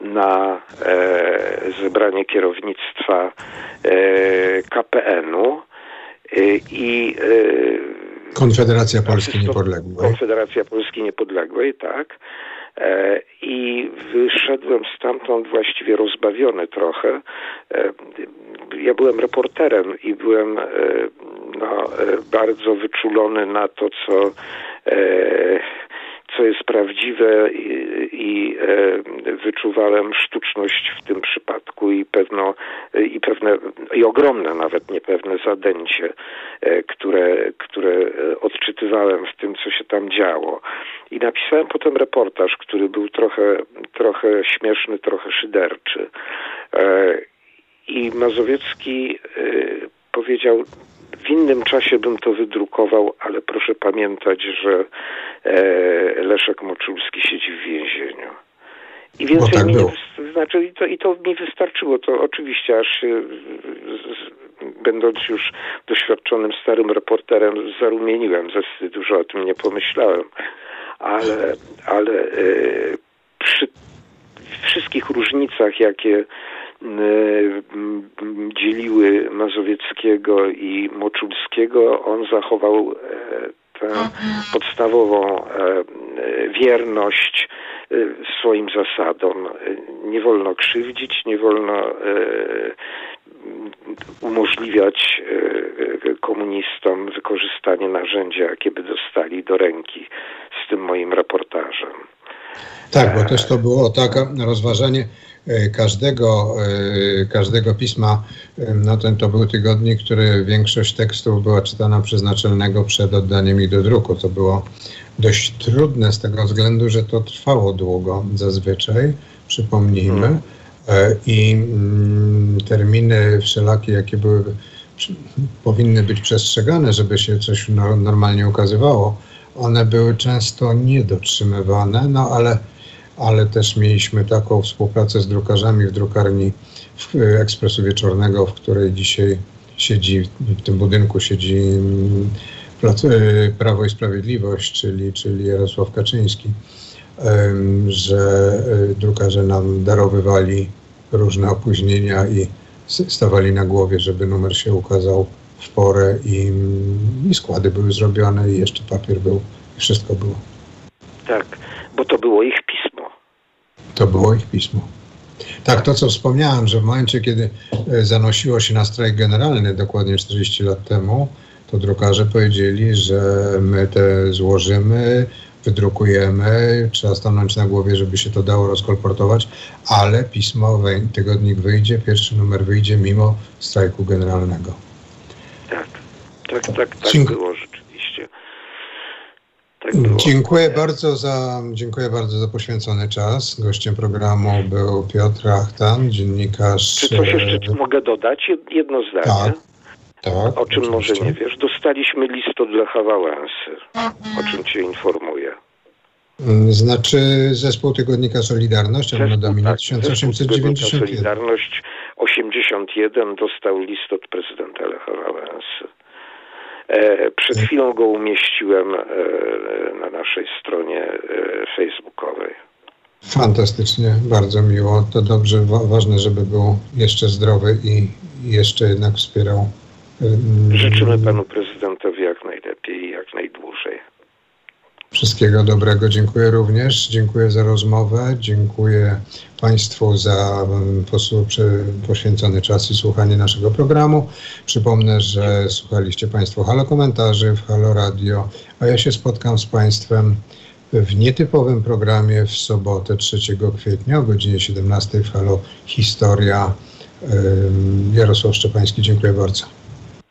na zebranie kierownictwa KPN-u i Konfederacja Polski Niepodległej. Konfederacja Polski Niepodległej, tak. E, I wyszedłem stamtąd właściwie rozbawiony trochę. E, ja byłem reporterem i byłem e, no, bardzo wyczulony na to, co co jest prawdziwe i, i e, wyczuwałem sztuczność w tym przypadku i pewno i pewne i ogromne nawet niepewne zadęcie, e, które, które odczytywałem w tym, co się tam działo. I napisałem potem reportaż, który był trochę, trochę śmieszny, trochę szyderczy. E, I Mazowiecki powiedział, w innym czasie bym to wydrukował, ale proszę pamiętać, że e, Leszek Moczulski siedzi w więzieniu. I więcej tak mi nie, znaczy i to, i to mi wystarczyło. To oczywiście aż się, będąc już doświadczonym starym reporterem zarumieniłem ze wstydu, że o tym nie pomyślałem. Ale, ale e, przy wszystkich różnicach, jakie dzieliły Mazowieckiego i Moczulskiego, on zachował e, tę mhm. podstawową e, wierność swoim zasadom. Nie wolno krzywdzić, nie wolno umożliwiać komunistom wykorzystanie narzędzia, jakie by dostali do ręki z tym moim reportażem. Tak, bo też to było takie rozważanie E, każdego, e, każdego pisma. E, no ten to był tygodnik, który większość tekstów była czytana przez naczelnego przed oddaniem ich do druku. To było dość trudne z tego względu, że to trwało długo zazwyczaj, przypomnijmy. Hmm. I mm, terminy wszelakie, jakie były, powinny być przestrzegane, żeby się coś normalnie ukazywało, one były często niedotrzymywane, no ale ale też mieliśmy taką współpracę z drukarzami w drukarni Ekspresu Wieczornego, w której dzisiaj siedzi, w tym budynku siedzi mm, Prawo i Sprawiedliwość, czyli, czyli Jarosław Kaczyński, że e, drukarze nam darowywali różne opóźnienia i stawali na głowie, żeby numer się ukazał w porę i, mm, i składy były zrobione i jeszcze papier był i wszystko było. Tak, bo to było ich pismo. To było ich pismo. Tak, to co wspomniałem, że w momencie, kiedy e, zanosiło się na strajk generalny dokładnie 40 lat temu, to drukarze powiedzieli, że my te złożymy, wydrukujemy, trzeba stanąć na głowie, żeby się to dało rozkolportować, ale pismo, tygodnik wyjdzie, pierwszy numer wyjdzie mimo strajku generalnego. Tak, tak, tak, tak było tak dziękuję bardzo za, dziękuję bardzo za poświęcony czas. Gościem programu był Piotr Achtan, dziennikarz. Czy coś jeszcze e, mogę dodać? Jedno zdanie. Tak. Tak, o czym oczywiście. może nie wiesz? Dostaliśmy list od Lecha Wałęsy, o czym cię informuję. Mm, znaczy zespół tygodnika Solidarność, ale na 1891. Solidarność 81 dostał list od prezydenta Lecha Wałęsy. E, przed chwilą go umieściłem e, na naszej stronie e, facebookowej. Fantastycznie, bardzo miło. To dobrze, ważne, żeby był jeszcze zdrowy i jeszcze jednak wspierał. Życzymy panu prezydentowi jak najlepiej i jak najdłużej. Wszystkiego dobrego. Dziękuję również. Dziękuję za rozmowę. Dziękuję Państwu za mm, poświęcony czas i słuchanie naszego programu. Przypomnę, że słuchaliście Państwo Halo Komentarzy w Halo Radio, a ja się spotkam z Państwem w nietypowym programie w sobotę 3 kwietnia o godzinie 17 w Halo Historia. Jarosław Szczepański, dziękuję bardzo.